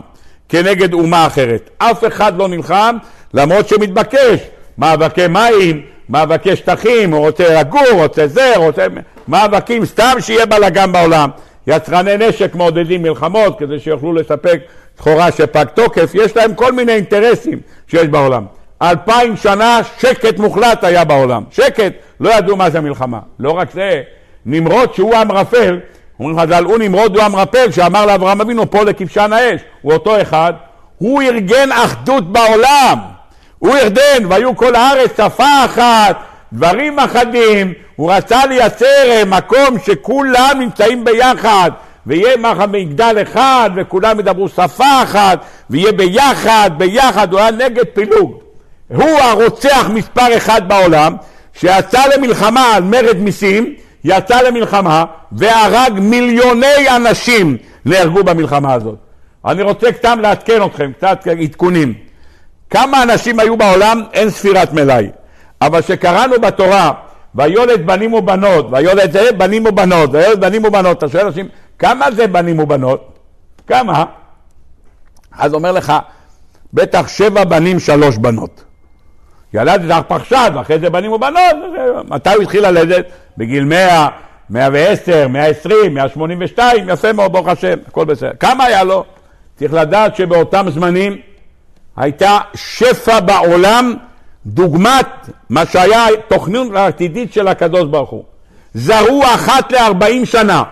כנגד אומה אחרת. אף אחד לא נלחם, למרות שמתבקש. מאבקי מים, מאבקי שטחים, הוא רוצה לגור, רוצה זה, רוצה... מאבקים, סתם שיהיה בלאגן בעולם. יצרני נשק מעודדים מלחמות כדי שיוכלו לספק סחורה שפג תוקף, יש להם כל מיני אינטרסים שיש בעולם. אלפיים שנה שקט מוחלט היה בעולם, שקט, לא ידעו מה זה מלחמה. לא רק זה, נמרוד שהוא אמרפל, אומרים חז"ל, הוא נמרוד הוא אמרפל שאמר לאברהם אבינו פה לכבשן האש, הוא אותו אחד, הוא ארגן אחדות בעולם, הוא ארגן, והיו כל הארץ שפה אחת, דברים אחדים, הוא רצה לייצר אה, מקום שכולם נמצאים ביחד ויהיה מגדל אחד וכולם ידברו שפה אחת ויהיה ביחד, ביחד, הוא היה נגד פילוג. הוא הרוצח מספר אחד בעולם שיצא למלחמה על מרד מיסים, יצא למלחמה והרג מיליוני אנשים נהרגו במלחמה הזאת. אני רוצה סתם לעדכן אתכם, קצת עדכונים. כמה אנשים היו בעולם? אין ספירת מלאי. אבל שקראנו בתורה, ויולד בנים ובנות, ויולד זה בנים ובנות, ויולד בנים ובנות, אתה שואל אנשים, כמה זה בנים ובנות? כמה? אז אומר לך, בטח שבע בנים, שלוש בנות. ילד את פרשת, ואחרי זה בנים ובנות, מתי הוא התחיל ללדת? בגיל מאה, מאה ועשר, מאה עשרים, מאה שמונים ושתיים, יפה מאוד, ברוך השם, הכל בסדר. כמה היה לו? צריך לדעת שבאותם זמנים הייתה שפע בעולם דוגמת מה שהיה תוכנית העתידית של הקדוש ברוך הוא. זרעו אחת לארבעים שנה.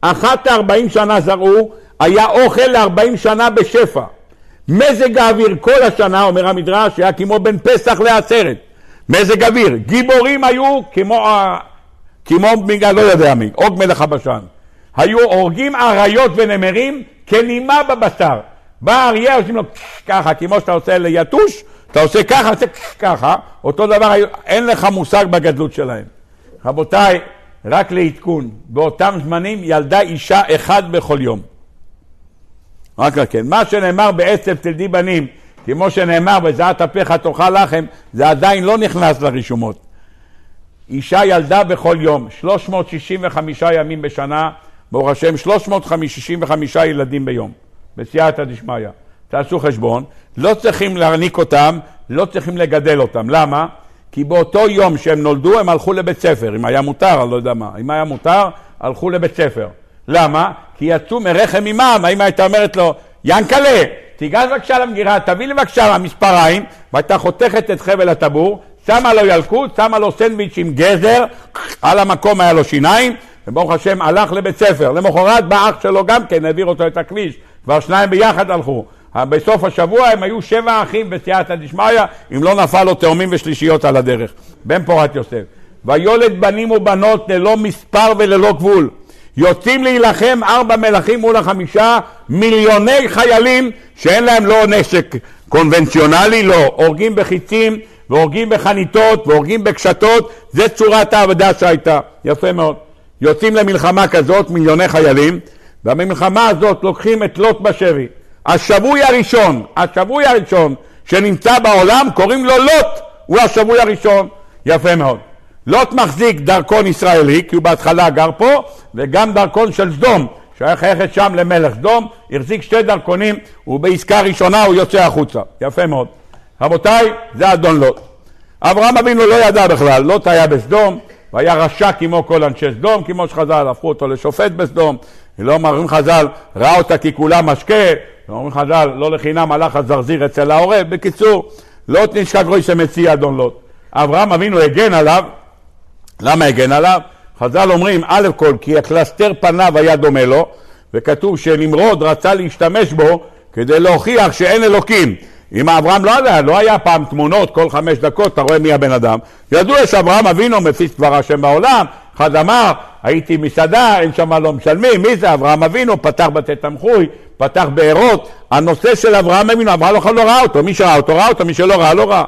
אחת לארבעים שנה זרעו, היה אוכל לארבעים שנה בשפע. מזג האוויר כל השנה, אומר המדרש, היה כמו בין פסח לעצרת. מזג אוויר. גיבורים היו כמו, כמו לא יודע מי, עוג מלך הבשן. היו הורגים אריות ונמרים כנימה בבשר. בא אריה, עושים לו ככה, כמו שאתה עושה ליתוש, אתה עושה ככה, עושה ככה, אותו דבר, אין לך מושג בגדלות שלהם. רבותיי, רק לעדכון, באותם זמנים ילדה אישה אחד בכל יום. רק כן. מה שנאמר בעצב תלדי בנים, כמו שנאמר בזעת אפיך תאכל לחם, זה עדיין לא נכנס לרישומות. אישה ילדה בכל יום, 365 ימים בשנה, ברוך השם, 365 ילדים ביום, בסייעתא דשמיא. תעשו חשבון, לא צריכים להרניק אותם, לא צריכים לגדל אותם. למה? כי באותו יום שהם נולדו הם הלכו לבית ספר, אם היה מותר, אני לא יודע מה. אם היה מותר, הלכו לבית ספר. למה? כי יצאו מרחם אמם, האמא הייתה אומרת לו, ינקלה, תיגש בבקשה למגירה, תביא לי בבקשה המספריים, והייתה חותכת את חבל הטבור, שמה לו ילקוט, שמה לו סנדוויץ' עם גזר, על המקום היה לו שיניים, וברוך השם הלך לבית ספר. למחרת בא אח שלו גם כן, העביר אותו את הכביש, כבר שניים ביחד הלכו. בסוף השבוע הם היו שבע אחים בסייעתא דשמיא, אם לא נפל לו תאומים ושלישיות על הדרך. בן פורת יוסף. ויולד בנים ובנות ללא מספר וללא גבול. יוצאים להילחם ארבע מלכים מול החמישה, מיליוני חיילים שאין להם לא נשק קונבנציונלי, לא. הורגים בחיצים והורגים בחניתות והורגים בקשתות, זה צורת העבודה שהייתה. יפה מאוד. יוצאים למלחמה כזאת מיליוני חיילים, ובמלחמה הזאת לוקחים את לוט בשבי. השבוי הראשון, השבוי הראשון שנמצא בעולם, קוראים לו לוט, הוא השבוי הראשון. יפה מאוד. לוט מחזיק דרכון ישראלי, כי הוא בהתחלה גר פה, וגם דרכון של סדום, שהיה חייכת שם למלך סדום, החזיק שתי דרכונים, ובעסקה ראשונה הוא יוצא החוצה. יפה מאוד. רבותיי, זה אדון לוט. אברהם אבינו לא ידע בכלל, לוט היה בסדום, והיה רשע כמו כל אנשי סדום, כמו שחז"ל הפכו אותו לשופט בסדום. לא אומרים חז"ל, ראה אותה כי כולה משקה, לא אומרים חז"ל, לא לחינם הלך הזרזיר אצל העורב. בקיצור, לוט נשכח רוי שמציע אדון לוט. אברהם אבינו הגן עליו, למה הגן עליו? חז"ל אומרים, א' כל, כי הקלסתר פניו היה דומה לו, וכתוב שנמרוד רצה להשתמש בו כדי להוכיח שאין אלוקים. אם אברהם לא היה, לא היה פעם תמונות כל חמש דקות, אתה רואה מי הבן אדם. ידוע שאברהם אבינו מפיץ דבר השם בעולם, אחד אמר, הייתי מסעדה, אין שם לא משלמים, מי זה אברהם אבינו? פתח בתי תמחוי, פתח בארות. הנושא של אברהם אבינו, אברהם לא ראה אותו, מי שראה אותו ראה אותו, מי שלא ראה לא ראה.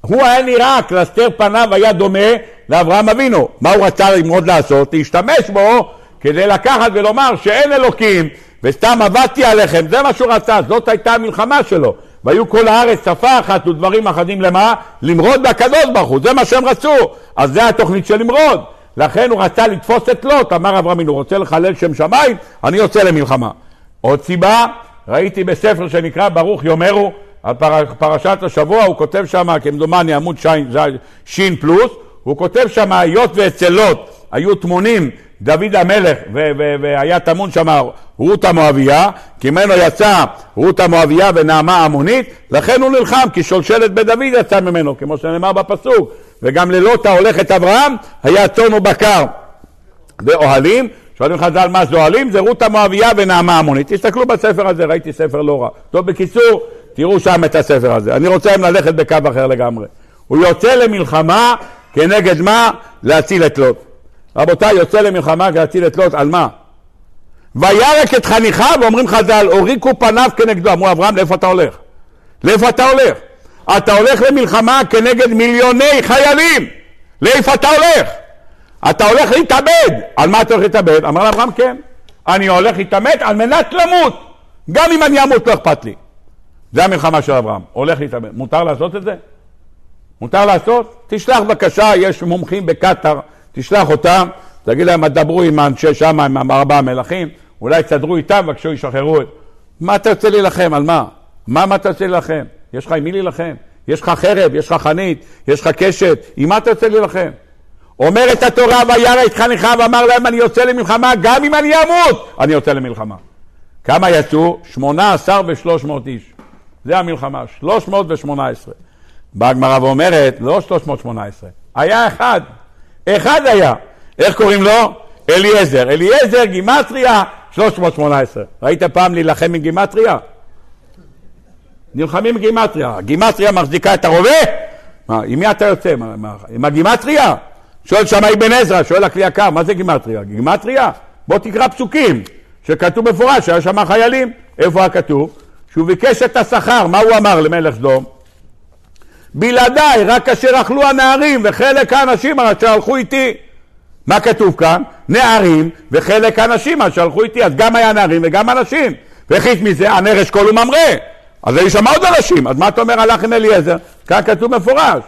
הוא היה נראה, קלסתר פניו היה דומה לאברהם אבינו. מה הוא רצה ללמוד לעשות? להשתמש בו כדי לקחת ולומר שאין אלוקים וסתם עבדתי עליכם, זה מה שהוא רצה, זאת הייתה המלחמה שלו. והיו כל הארץ שפה אחת ודברים אחדים למה? למרוד בקדוש ברוך הוא, זה מה שהם רצו. אז זה התוכנית של למרוד. לכן הוא רצה לתפוס את לוט, אמר אברהם אבינו, רוצה לחלל שם שמיים? אני יוצא למלחמה. עוד סיבה, ראיתי בספר שנקרא ברוך יאמרו, על פר, פרשת השבוע, הוא כותב שם, כמדומני עמוד שין פלוס, הוא כותב שם, היות ואצל לוט היו טמונים דוד המלך, והיה טמון שם רות המואביה, כי ממנו יצא רות המואביה ונעמה המונית, לכן הוא נלחם, כי שולשלת בית דוד יצא ממנו, כמו שנאמר בפסוק, וגם ללוט ההולך את אברהם, היה צאן ובקר ואוהלים, שואלים חז"ל מה זה אוהלים? זה רות המואביה ונעמה המונית. תסתכלו בספר הזה, ראיתי ספר לא רע. טוב, בקיצור, תראו שם את הספר הזה. אני רוצה היום ללכת בקו אחר לגמרי. הוא יוצא למלחמה כנגד מה? להציל את לוט. רבותיי, יוצא למלחמה להציל את לוט, על מה? וירק את חניכיו, ואומרים חז"ל, הוריקו פניו כנגדו. אמרו אברהם, לאיפה אתה הולך? לאיפה אתה הולך? אתה הולך למלחמה כנגד מיליוני חיילים. לאיפה אתה הולך? אתה הולך להתאבד. על מה אתה הולך להתאבד? אמר לאברהם, כן. אני הולך להתאבד על מנת למות. גם אם אני אמות, לא אכפת לי. זה המלחמה של אברהם, הולך להתאבד. מותר לעשות את זה? מותר לעשות? תשלח בבקשה, יש מומחים בקטאר, תשלח אותם, תגיד להם, דברו עם האנשי שם, עם ארבעה המלכים, אולי תסדרו איתם, בבקשו, ישחררו את... מה אתה רוצה להילחם? על מה? מה, מה אתה רוצה להילחם? יש לך עם מי להילחם? יש לך חרב, יש לך חנית, יש לך קשת, עם מה אתה רוצה להילחם? אומרת התורה, וירא את חניכיו, ואמר להם, אני יוצא למלחמה, גם אם אני אמות, אני יוצא למלחמה. כמה יצאו? שמונה עשר ושלוש מאות איש. זה המלחמה, 318. באה הגמרא ואומרת, לא 318, היה אחד, אחד היה. איך קוראים לו? אליעזר. אליעזר, גימטריה, 318. ראית פעם להילחם עם גימטריה? נלחמים עם גימטריה. גימטריה מחזיקה את הרובה? מה, עם מי אתה יוצא? מה, מה, עם הגימטריה? שואל שמאי בן עזרא, שואל הכלי יקר, מה זה גימטריה? גימטריה? בוא תקרא פסוקים, שכתוב מפורש שהיה שם חיילים. איפה היה כתוב? שהוא ביקש את השכר, מה הוא אמר למלך סדום? בלעדיי, רק כאשר אכלו הנערים וחלק האנשים אשר הלכו איתי. מה כתוב כאן? נערים וחלק האנשים אשר הלכו איתי. אז גם היה נערים וגם אנשים. והחליט מזה, הנר אשכול וממרא. אז היו שם עוד אנשים. אז מה אתה אומר הלך עם אליעזר? כאן כתוב מפורש.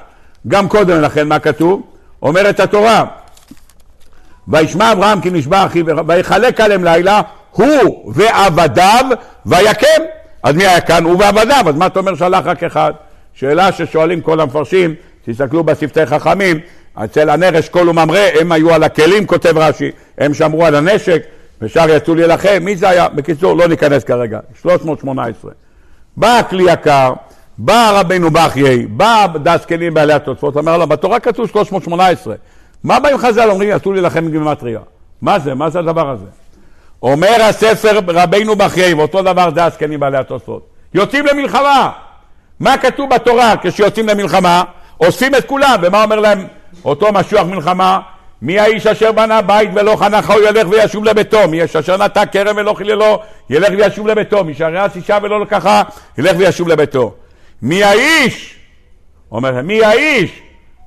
גם קודם לכן, מה כתוב? אומרת התורה, וישמע אברהם כי נשבע אחיו ויחלק עליהם לילה הוא ועבדיו ויקם אז מי היה כאן? הוא ועבדיו, אז מה אתה אומר שהלך רק אחד? שאלה ששואלים כל המפרשים, תסתכלו בשפתי חכמים, אצל הנר אשכול וממרא, הם היו על הכלים, כותב רש"י, הם שמרו על הנשק, ושאר יצאו להילחם, מי זה היה? בקיצור, לא ניכנס כרגע, 318. בא הכלי יקר, בא רבנו בחיי, בא דס כלים בעלי התוצאות, אומר לו, בתורה כתוב 318. מה באים חז"ל אומרים, יצאו להילחם בגימטריה? מה זה? מה זה הדבר הזה? אומר הספר רבינו בחיי, ואותו דבר זה הזקנים בעלי התוספות. יוצאים למלחמה. מה כתוב בתורה כשיוצאים למלחמה? אוספים את כולם, ומה אומר להם אותו משוח מלחמה? מי האיש אשר בנה בית ולא חנכה הוא ילך וישוב לביתו, מי יש אשר נטע כרם ולא חיללו ילך וישוב לביתו, מי שהרס אישה ולא לקחה ילך וישוב לביתו. מי האיש? אומר מי האיש?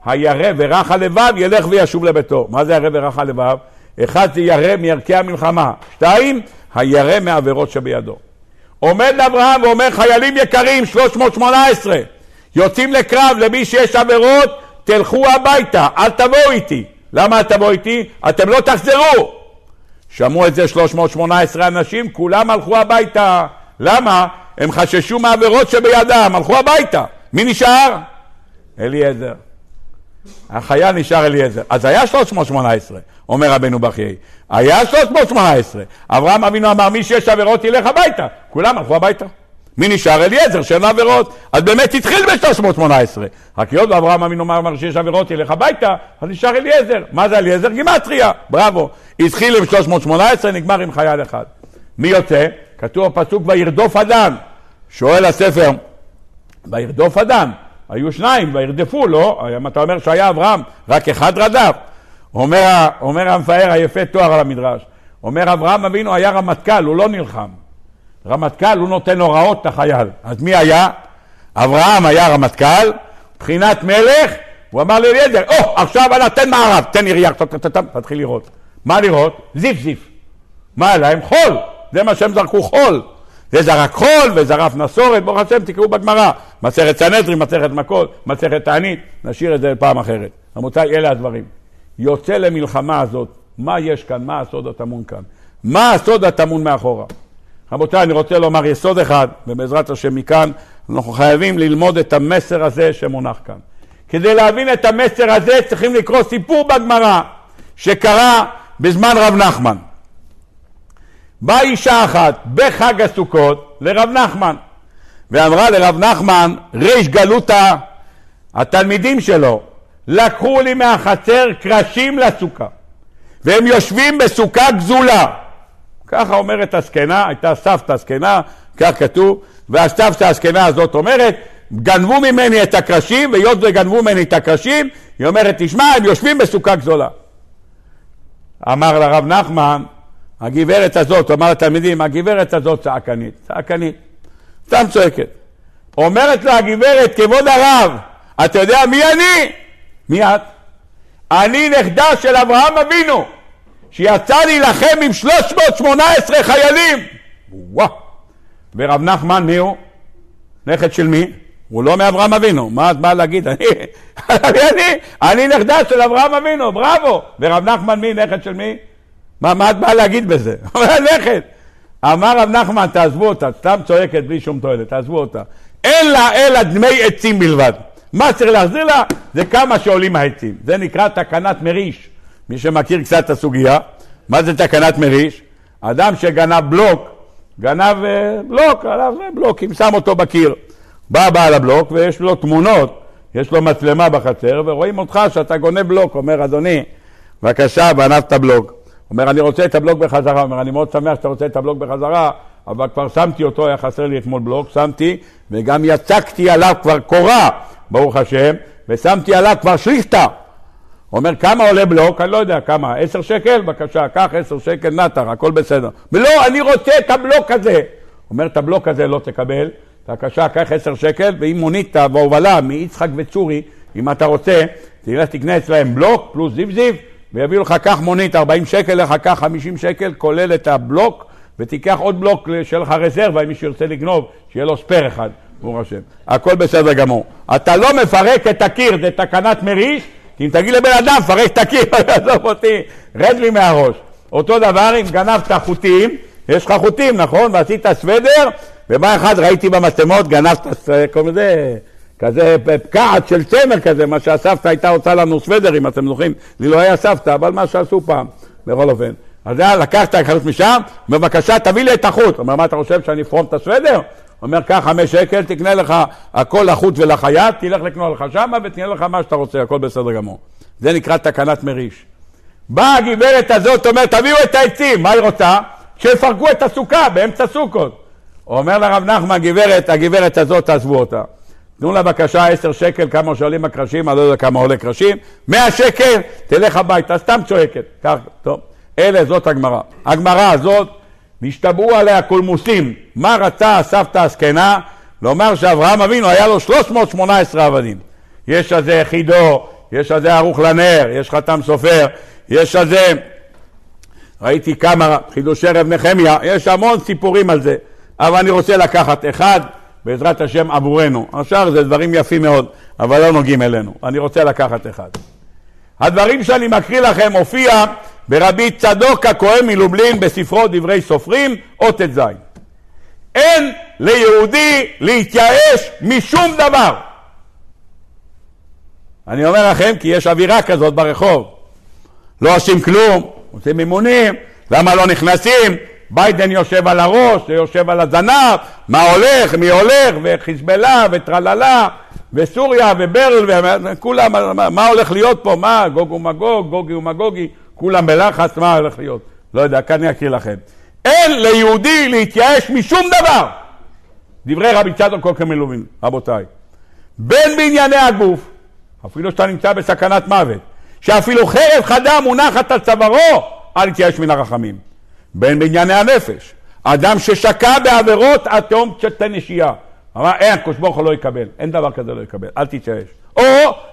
הירא ורך הלבב ילך וישוב לביתו. מה זה הירא ורך הלבב? אחד זה ירא מערכי המלחמה, שתיים, הירא מעבירות שבידו. עומד אברהם ואומר חיילים יקרים 318 יוצאים לקרב למי שיש עבירות תלכו הביתה אל תבואו איתי למה אל תבואו איתי? אתם לא תחזרו שמעו את זה 318 אנשים כולם הלכו הביתה למה? הם חששו מהעבירות שבידם הלכו הביתה מי נשאר? אליעזר החייל נשאר אליעזר. אז היה 318, אומר רבנו בחיי. היה 318. אברהם אבינו אמר, מי שיש עבירות ילך הביתה. כולם הלכו הביתה. מי נשאר? אליעזר, שאין לו עבירות. אז באמת התחיל ב-318. רק היות ואברהם אבינו אמר שיש עבירות ילך הביתה, אז נשאר אליעזר. מה זה אליעזר? גימטריה. בראבו. התחיל עם 318, נגמר עם חייל אחד. מי יוצא? כתוב בפסוק וירדוף אדם. שואל הספר, וירדוף אדם. היו שניים וירדפו, לא? אם אתה אומר שהיה אברהם, רק אחד רדף. אומר, אומר המפאר היפה תואר על המדרש, אומר אברהם אבינו היה רמטכ"ל, הוא לא נלחם. רמטכ"ל, הוא נותן הוראות לחייל. אז מי היה? אברהם היה רמטכ"ל, מבחינת מלך, הוא אמר לאליעזר, או, oh, עכשיו אנא תן מערב, תן ירייה, תתחיל לראות. מה לראות? זיף זיף. מה להם? חול. זה מה שהם זרקו חול. זה זרק חול וזרף נסורת, ברוך השם תקראו בגמרא, מסכת סנהדרין, מסכת מכות, מסכת תענית, נשאיר את זה לפעם אחרת. רבותיי, אלה הדברים. יוצא למלחמה הזאת, מה יש כאן, מה הסוד הטמון כאן? מה הסוד הטמון מאחורה? רבותיי, אני רוצה לומר יסוד אחד, ובעזרת השם מכאן אנחנו חייבים ללמוד את המסר הזה שמונח כאן. כדי להבין את המסר הזה צריכים לקרוא סיפור בגמרא שקרה בזמן רב נחמן. באה אישה אחת בחג הסוכות לרב נחמן ואמרה לרב נחמן, ריש גלותה, התלמידים שלו לקחו לי מהחצר קרשים לסוכה והם יושבים בסוכה גזולה. ככה אומרת הזקנה, הייתה סבתא הזקנה, כך כתוב, והסבתא הזקנה הזאת אומרת, גנבו ממני את הקרשים, והיות וגנבו ממני את הקרשים, היא אומרת, תשמע, הם יושבים בסוכה גזולה. אמר לרב נחמן, הגברת הזאת, אמר לתלמידים, הגברת הזאת צעקנית, צעקנית, סתם צועקת. אומרת לו הגברת, כבוד הרב, אתה יודע מי אני? מי את? אני נכדה של אברהם אבינו, שיצא להילחם עם 318 חיילים. וואו. ורב נחמן מי הוא? נכד של מי? הוא לא מאברהם אבינו, מה את באה להגיד? אני, אני, אני נכדה של אברהם אבינו, בראבו. ורב נחמן מי? נכד של מי? מה, מה את באה להגיד בזה? נכד. אמר רב נחמן, תעזבו אותה, סתם צועקת בלי שום תועלת, תעזבו אותה. אין לה אלא דמי עצים בלבד. מה צריך להחזיר לה? זה כמה שעולים העצים. זה נקרא תקנת מריש. מי שמכיר קצת את הסוגיה, מה זה תקנת מריש? אדם שגנב בלוק, גנב אה, בלוק, עליו בלוקים, שם אותו בקיר. בא בעל הבלוק ויש לו תמונות, יש לו מצלמה בחצר, ורואים אותך שאתה גונב בלוק. אומר, אדוני, בבקשה, גנבת בלוק. אומר, אני רוצה את הבלוק בחזרה. אומר, אני מאוד שמח שאתה רוצה את הבלוק בחזרה, אבל כבר שמתי אותו, היה חסר לי אתמול בלוק, שמתי, וגם יצקתי עליו כבר קורה, ברוך השם, ושמתי עליו כבר שליכטה. אומר, כמה עולה בלוק? אני לא יודע כמה, עשר שקל? בבקשה, קח עשר שקל, נטר, הכל בסדר. ולא, אני רוצה את הבלוק הזה. אומר, את הבלוק הזה לא תקבל, בבקשה, קח עשר שקל, ואם מונית בהובלה מיצחק וצורי, אם אתה רוצה, תלך תקנה אצלהם בלוק פלוס זיו, ויביאו לך קח מונית 40 שקל, לך קח 50 שקל, כולל את הבלוק, ותיקח עוד בלוק שיהיה לך רזרבה, אם מישהו ירצה לגנוב, שיהיה לו ספייר אחד, ברוך השם. הכל בסדר גמור. אתה לא מפרק את הקיר, זה תקנת מריש, כי אם תגיד לבן אדם, פרק את הקיר, עזוב אותי, רד לי מהראש. אותו דבר אם גנבת חוטים, יש לך חוטים, נכון? ועשית סוודר, ומה אחד ראיתי במצלמות, גנבת, קוראים לזה... כזה פקעת של צמר כזה, מה שהסבתא הייתה עושה לנו סוודר, אם אתם זוכרים, לי לא היה סבתא, אבל מה שעשו פעם, בכל אופן. אז היה, לקחת החלוץ משם, בבקשה תביא לי את החוט. אומר, מה אתה חושב שאני אפרום את הסוודר? אומר, קח חמש שקל, תקנה לך הכל לחוט ולחייט, תלך לקנות לך שמה ותקנה לך מה שאתה רוצה, הכל בסדר גמור. זה נקרא תקנת מריש. באה הגברת הזאת, אומרת, תביאו את העצים, מה היא רוצה? שיפרקו את הסוכה באמצע סוכות. אומר לרב נחמן, גברת, הגברת הזאת, תעזבו אותה. תנו לה בבקשה עשר שקל, כמה שעולים הקרשים, אני לא יודע כמה עולה קרשים, מאה שקל, תלך הביתה, סתם צועקת. כך, טוב. אלה, זאת הגמרא. הגמרא הזאת, נשתברו עליה קולמוסים. מה רצה הסבתא הזקנה? לומר שאברהם אבינו היה לו 318 עבדים. יש על זה חידו, יש על זה ערוך לנר, יש חתם סופר, יש על זה ראיתי כמה חידושי רב נחמיה, יש המון סיפורים על זה, אבל אני רוצה לקחת אחד, בעזרת השם עבורנו. השאר זה דברים יפים מאוד, אבל לא נוגעים אלינו. אני רוצה לקחת אחד. הדברים שאני מקריא לכם הופיע ברבי צדוק הכהן מלובלין בספרו דברי סופרים, אות ט"ז. אין ליהודי להתייאש משום דבר. אני אומר לכם כי יש אווירה כזאת ברחוב. לא עושים כלום, עושים אימונים, למה לא נכנסים? ביידן יושב על הראש, יושב על הזנב, מה הולך, מי הולך, וחיזבאללה, וטרללה, וסוריה, וברל, וכולם, מה, הולך להיות פה, מה, גוג ומגוג, גוגי ומגוגי, כולם בלחץ, מה הולך להיות? לא יודע, כאן אני אקריא לכם. אין ליהודי להתייאש משום דבר. דברי רבי צדוק כל כמלובין, רבותיי. בין בענייני הגוף, אפילו שאתה נמצא בסכנת מוות, שאפילו חרב חדה מונחת על צווארו, אל יתייאש מן הרחמים. בין בענייני הנפש, אדם ששקע בעבירות עד תהום צ'טי נשייה. אמר, אין, הקדוש ברוך הוא לא יקבל, אין דבר כזה לא יקבל, אל תתייאש. או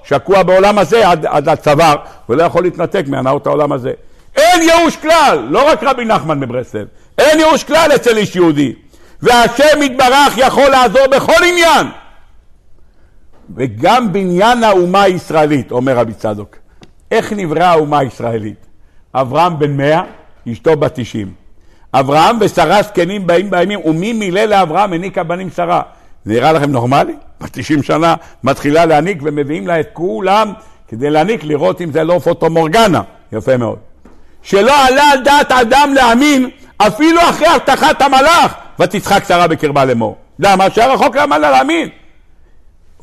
שקוע בעולם הזה עד, עד הצוואר, ולא יכול להתנתק מהנאות העולם הזה. אין ייאוש כלל, לא רק רבי נחמן מברסלב, אין ייאוש כלל אצל איש יהודי. והשם יתברך יכול לעזור בכל עניין. וגם בניין האומה הישראלית, אומר רבי צדוק. איך נבראה האומה הישראלית? אברהם בן מאה, אשתו בת תשעים. אברהם ושרה זקנים באים בימים, ומי מילא לאברהם העניקה בנים שרה. זה נראה לכם נורמלי? בת תשעים שנה מתחילה להעניק ומביאים לה את כולם כדי להעניק, לראות אם זה לא פוטו מורגנה. יפה מאוד. שלא עלה על דעת אדם להאמין אפילו אחרי הבטחת המלאך, ותצחק שרה בקרבה לאמור. למה? שהיה רחוק למה להאמין.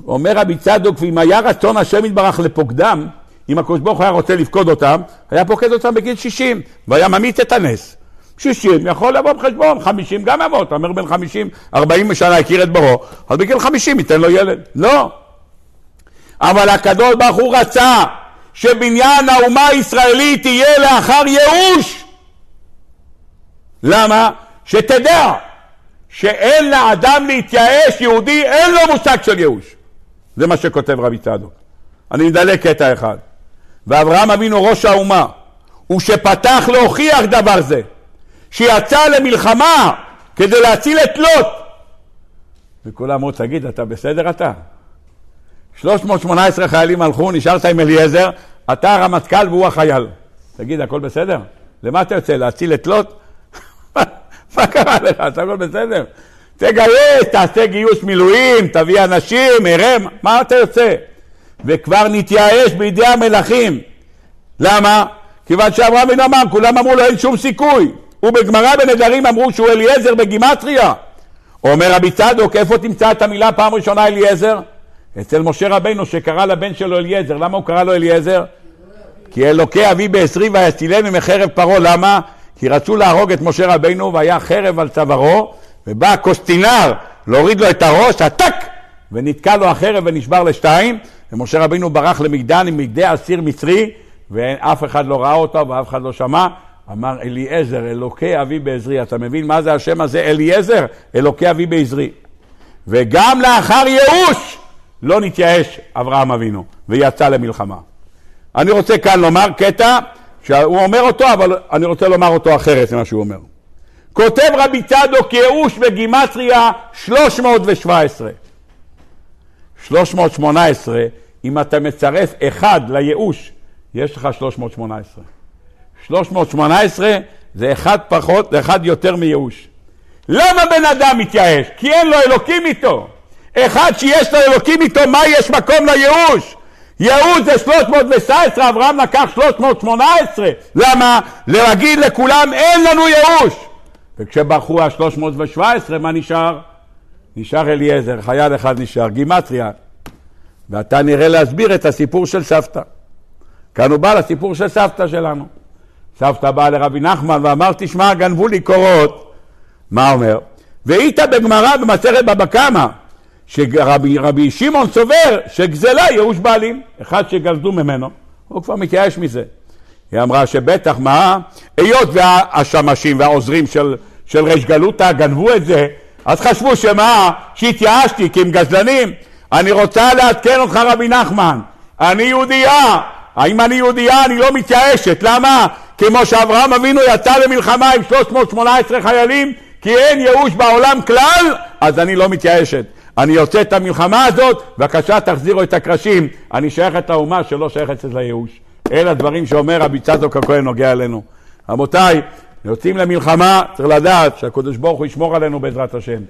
אומר רבי צדוק, ואם היה רצון השם יתברך לפוקדם, אם הקדוש ברוך הוא היה רוצה לפקוד אותם, היה פוקד אותם בגיל 60, והיה ממית את הנס. 60 יכול לבוא בחשבון, 50 גם יבוא, אתה אומר בן 50, 40 שנה הכיר את ברו, אז בגיל 50 ייתן לו ילד. לא. אבל הקדוש ברוך הוא רצה שבניין האומה הישראלית יהיה לאחר ייאוש. למה? שתדע שאין לאדם להתייאש, יהודי אין לו מושג של ייאוש. זה מה שכותב רבי צדוק. אני מדלג קטע אחד. ואברהם אבינו ראש האומה, ושפתח להוכיח דבר זה, שיצא למלחמה כדי להציל את לוט. וכולם אמרו, תגיד, אתה בסדר אתה? 318 חיילים הלכו, נשארת עם אליעזר, אתה הרמטכ"ל והוא החייל. תגיד, הכל בסדר? למה אתה יוצא? להציל את לוט? מה קרה לך? אתה הכל בסדר? תגייס, תעשה גיוס מילואים, תביא אנשים, הרם, מה אתה יוצא? וכבר נתייאש בידי המלכים. למה? כיוון שאברהם אבינו אמר, כולם אמרו לו אין שום סיכוי. ובגמרא בנדרים אמרו שהוא אליעזר בגימטריה. אומר רבי צדוק, איפה תמצא את המילה פעם ראשונה אליעזר? אצל משה רבנו שקרא לבן שלו אליעזר. למה הוא קרא לו אליעזר? כי אלוקי אבי בעשרי ויצילנו מחרב פרעה. למה? כי רצו להרוג את משה רבנו והיה חרב על צווארו ובא הקוסטינר להוריד לו את הראש, עתק! ונתקע לו החרב ונשבר לשתיים ומשה רבינו ברח למגדן עם מגדי אסיר מצרי ואף אחד לא ראה אותו ואף אחד לא שמע אמר אליעזר, אלוקי אבי בעזרי. אתה מבין מה זה השם הזה? אליעזר, אלוקי אבי בעזרי. וגם לאחר ייאוש לא נתייאש אברהם אבינו ויצא למלחמה. אני רוצה כאן לומר קטע שהוא אומר אותו, אבל אני רוצה לומר אותו אחרת ממה שהוא אומר. כותב רבי צדוק ייאוש בגימטריה 317. 318, אם אתה מצרף אחד לייאוש, יש לך 318. 318 זה אחד פחות, זה אחד יותר מייאוש. למה בן אדם מתייאש? כי אין לו אלוקים איתו. אחד שיש לו אלוקים איתו, מה יש מקום לייאוש? ייאוש זה 319, אברהם לקח 318. למה? להגיד לכולם, אין לנו ייאוש. וכשברחו ה-317, מה נשאר? נשאר אליעזר, חייל אחד נשאר, גימטריה. ואתה נראה להסביר את הסיפור של סבתא. כאן הוא בא לסיפור של סבתא שלנו. סבתא באה לרבי נחמן ואמר, תשמע, גנבו לי קורות. מה אומר? והיית בגמרא במסכת בבא קמא, שרבי שמעון סובר שגזלה ייאוש בעלים, אחד שגזלו ממנו, הוא כבר מתייאש מזה. היא אמרה שבטח, מה? היות והשמשים והעוזרים של, של ריש גלותא גנבו את זה, אז חשבו שמה? שהתייאשתי כי הם גזלנים. אני רוצה לעדכן אותך רבי נחמן, אני יהודייה, האם אני יהודייה? אני לא מתייאשת, למה? כמו שאברהם אבינו יצא למלחמה עם 318 חיילים, כי אין ייאוש בעולם כלל, אז אני לא מתייאשת. אני יוצא את המלחמה הזאת, בבקשה תחזירו את הקרשים. אני שייכת לאומה שלא שייכת לייאוש. אלה הדברים שאומר רבי צדוק הכהן נוגע אלינו. רבותיי, יוצאים למלחמה, צריך לדעת שהקדוש ברוך הוא ישמור עלינו בעזרת השם.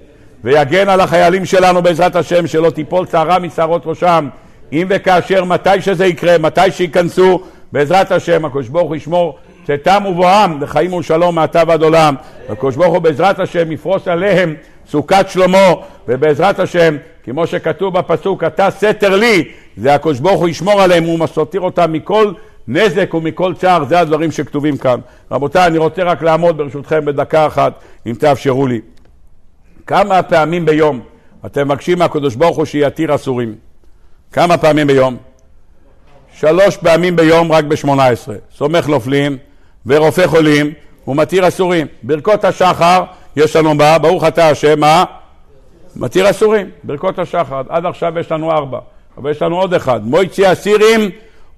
ויגן על החיילים שלנו בעזרת השם, שלא תיפול שערה משערות ראשם. אם וכאשר, מתי שזה יקרה, מתי שייכנסו, בעזרת השם, הקדוש ברוך הוא ישמור צאתם ובואם לחיים ולשלום מעתה ועד עולם. הקדוש ברוך הוא בעזרת השם יפרוס עליהם סוכת שלמה, ובעזרת השם, כמו שכתוב בפסוק, אתה סתר לי, זה הקדוש ברוך הוא ישמור עליהם, הוא מסתיר אותם מכל נזק ומכל צער, זה הדברים שכתובים כאן. רבותיי, אני רוצה רק לעמוד ברשותכם בדקה אחת, אם תאפשרו לי. כמה פעמים ביום אתם מבקשים מהקדוש ברוך הוא שיתיר אסורים? כמה פעמים ביום? שלוש פעמים ביום רק בשמונה עשרה. סומך נופלים ורופא חולים ומתיר אסורים. ברכות השחר יש לנו בה, ברוך אתה השם, מה? מתיר אסורים, ברכות השחר. עד עכשיו יש לנו ארבע, אבל יש לנו עוד אחד. מויצי אסירים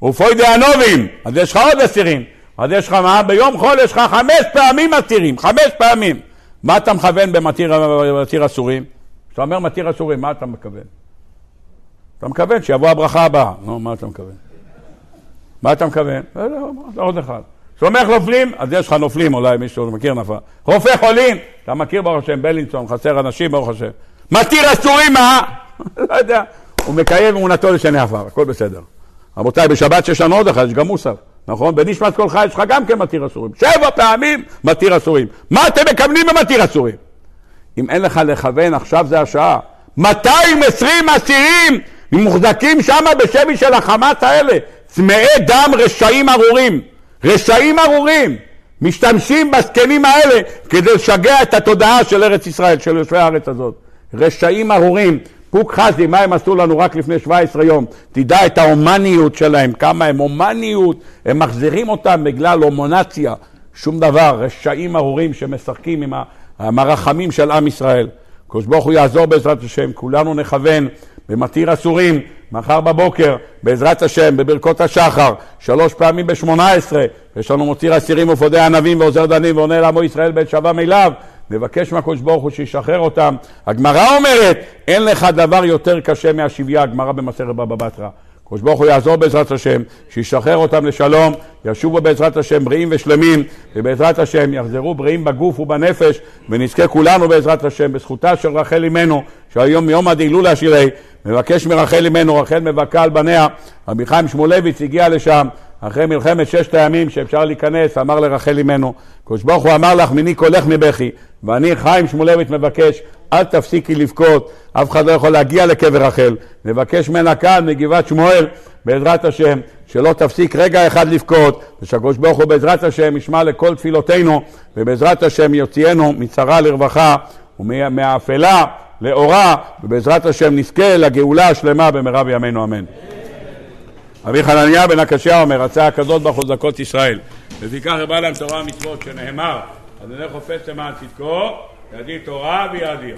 ופוי דאנובים. אז יש לך עוד אסירים. אז יש לך מה? ביום חול יש לך חמש פעמים אסירים, חמש פעמים. מה אתה מכוון במתיר אסורים? כשאתה אומר מתיר אסורים, מה אתה מכוון? אתה מכוון שיבוא הברכה הבאה. נו, מה אתה מכוון? מה אתה מכוון? לא, לא, לא, עוד אחד. סומך נופלים, אז יש לך נופלים, אולי מישהו מכיר נפל. רופא חולים, אתה מכיר ברוך השם, בלינסון, חסר אנשים, ברוך השם. מתיר אסורים, מה? לא יודע. הוא מקיים אמונתו לשני עפר, הכל בסדר. רבותיי, בשבת שיש לנו עוד אחד, יש גם מוסף, נכון? בנשמת כל חי יש לך גם כן מתיר אסורים. שבע פעמים מתיר אסורים. מה אתם מכוונים במתיר אסורים? אם אין לך לכוון, עכשיו זה השעה. 220 אסירים מוחזקים שם בשבי של החמאס האלה. צמאי דם רשעים ארורים. רשעים ארורים. משתמשים בזקנים האלה כדי לשגע את התודעה של ארץ ישראל, של יושבי הארץ הזאת. רשעים ארורים. פוק חזי, מה הם עשו לנו רק לפני 17 יום? תדע את ההומניות שלהם, כמה הם הומניות, הם מחזירים אותם בגלל הומונציה. שום דבר, רשעים ארורים שמשחקים עם הרחמים של עם ישראל. הקדוש ברוך הוא יעזור בעזרת השם, כולנו נכוון במתיר אסורים, מחר בבוקר, בעזרת השם, בברכות השחר, שלוש פעמים בשמונה עשרה, יש לנו מותיר אסירים ופודי ענבים ועוזר דנים ועונה לעמו ישראל בית שווה מיליו, נבקש מהקדוש ברוך הוא שישחרר אותם. הגמרא אומרת, אין לך דבר יותר קשה מהשביה, הגמרא במסכת בבא בתרא. הקדוש ברוך הוא יעזור בעזרת השם, שישחרר אותם לשלום, ישובו בעזרת השם בריאים ושלמים, ובעזרת השם יחזרו בריאים בגוף ובנפש, ונזכה כולנו בעזרת השם, בזכותה של רחל אמנו, שהיום יום הדילולה שלי, מבקש מרחל אמנו, רחל מבכה על בניה, רבי חיים שמואלביץ הגיע לשם, אחרי מלחמת ששת הימים שאפשר להיכנס, אמר לרחל אמנו, קדוש ברוך הוא אמר לך, מיני קולך מבכי, ואני חיים שמואלביץ מבקש, אל תפסיקי לבכות, אף אחד לא יכול להגיע לקבר רחל. נבקש ממנה כאן, מגבעת שמואל, בעזרת השם, שלא תפסיק רגע אחד לבכות, ושהקדוש ברוך הוא בעזרת השם ישמע לכל תפילותינו, ובעזרת השם יוציאנו מצרה לרווחה ומאפלה לאורה, ובעזרת השם נזכה לגאולה השלמה במהרה בימינו אמן. רבי חנניה בן הקשיא אומר, רצה הקדוש ברוך הוא זכות ישראל. לפיכך הרבה להם תורה ומצוות שנאמר, אדוני חופץ למען צדקו, ידיר תורה ויאדיר.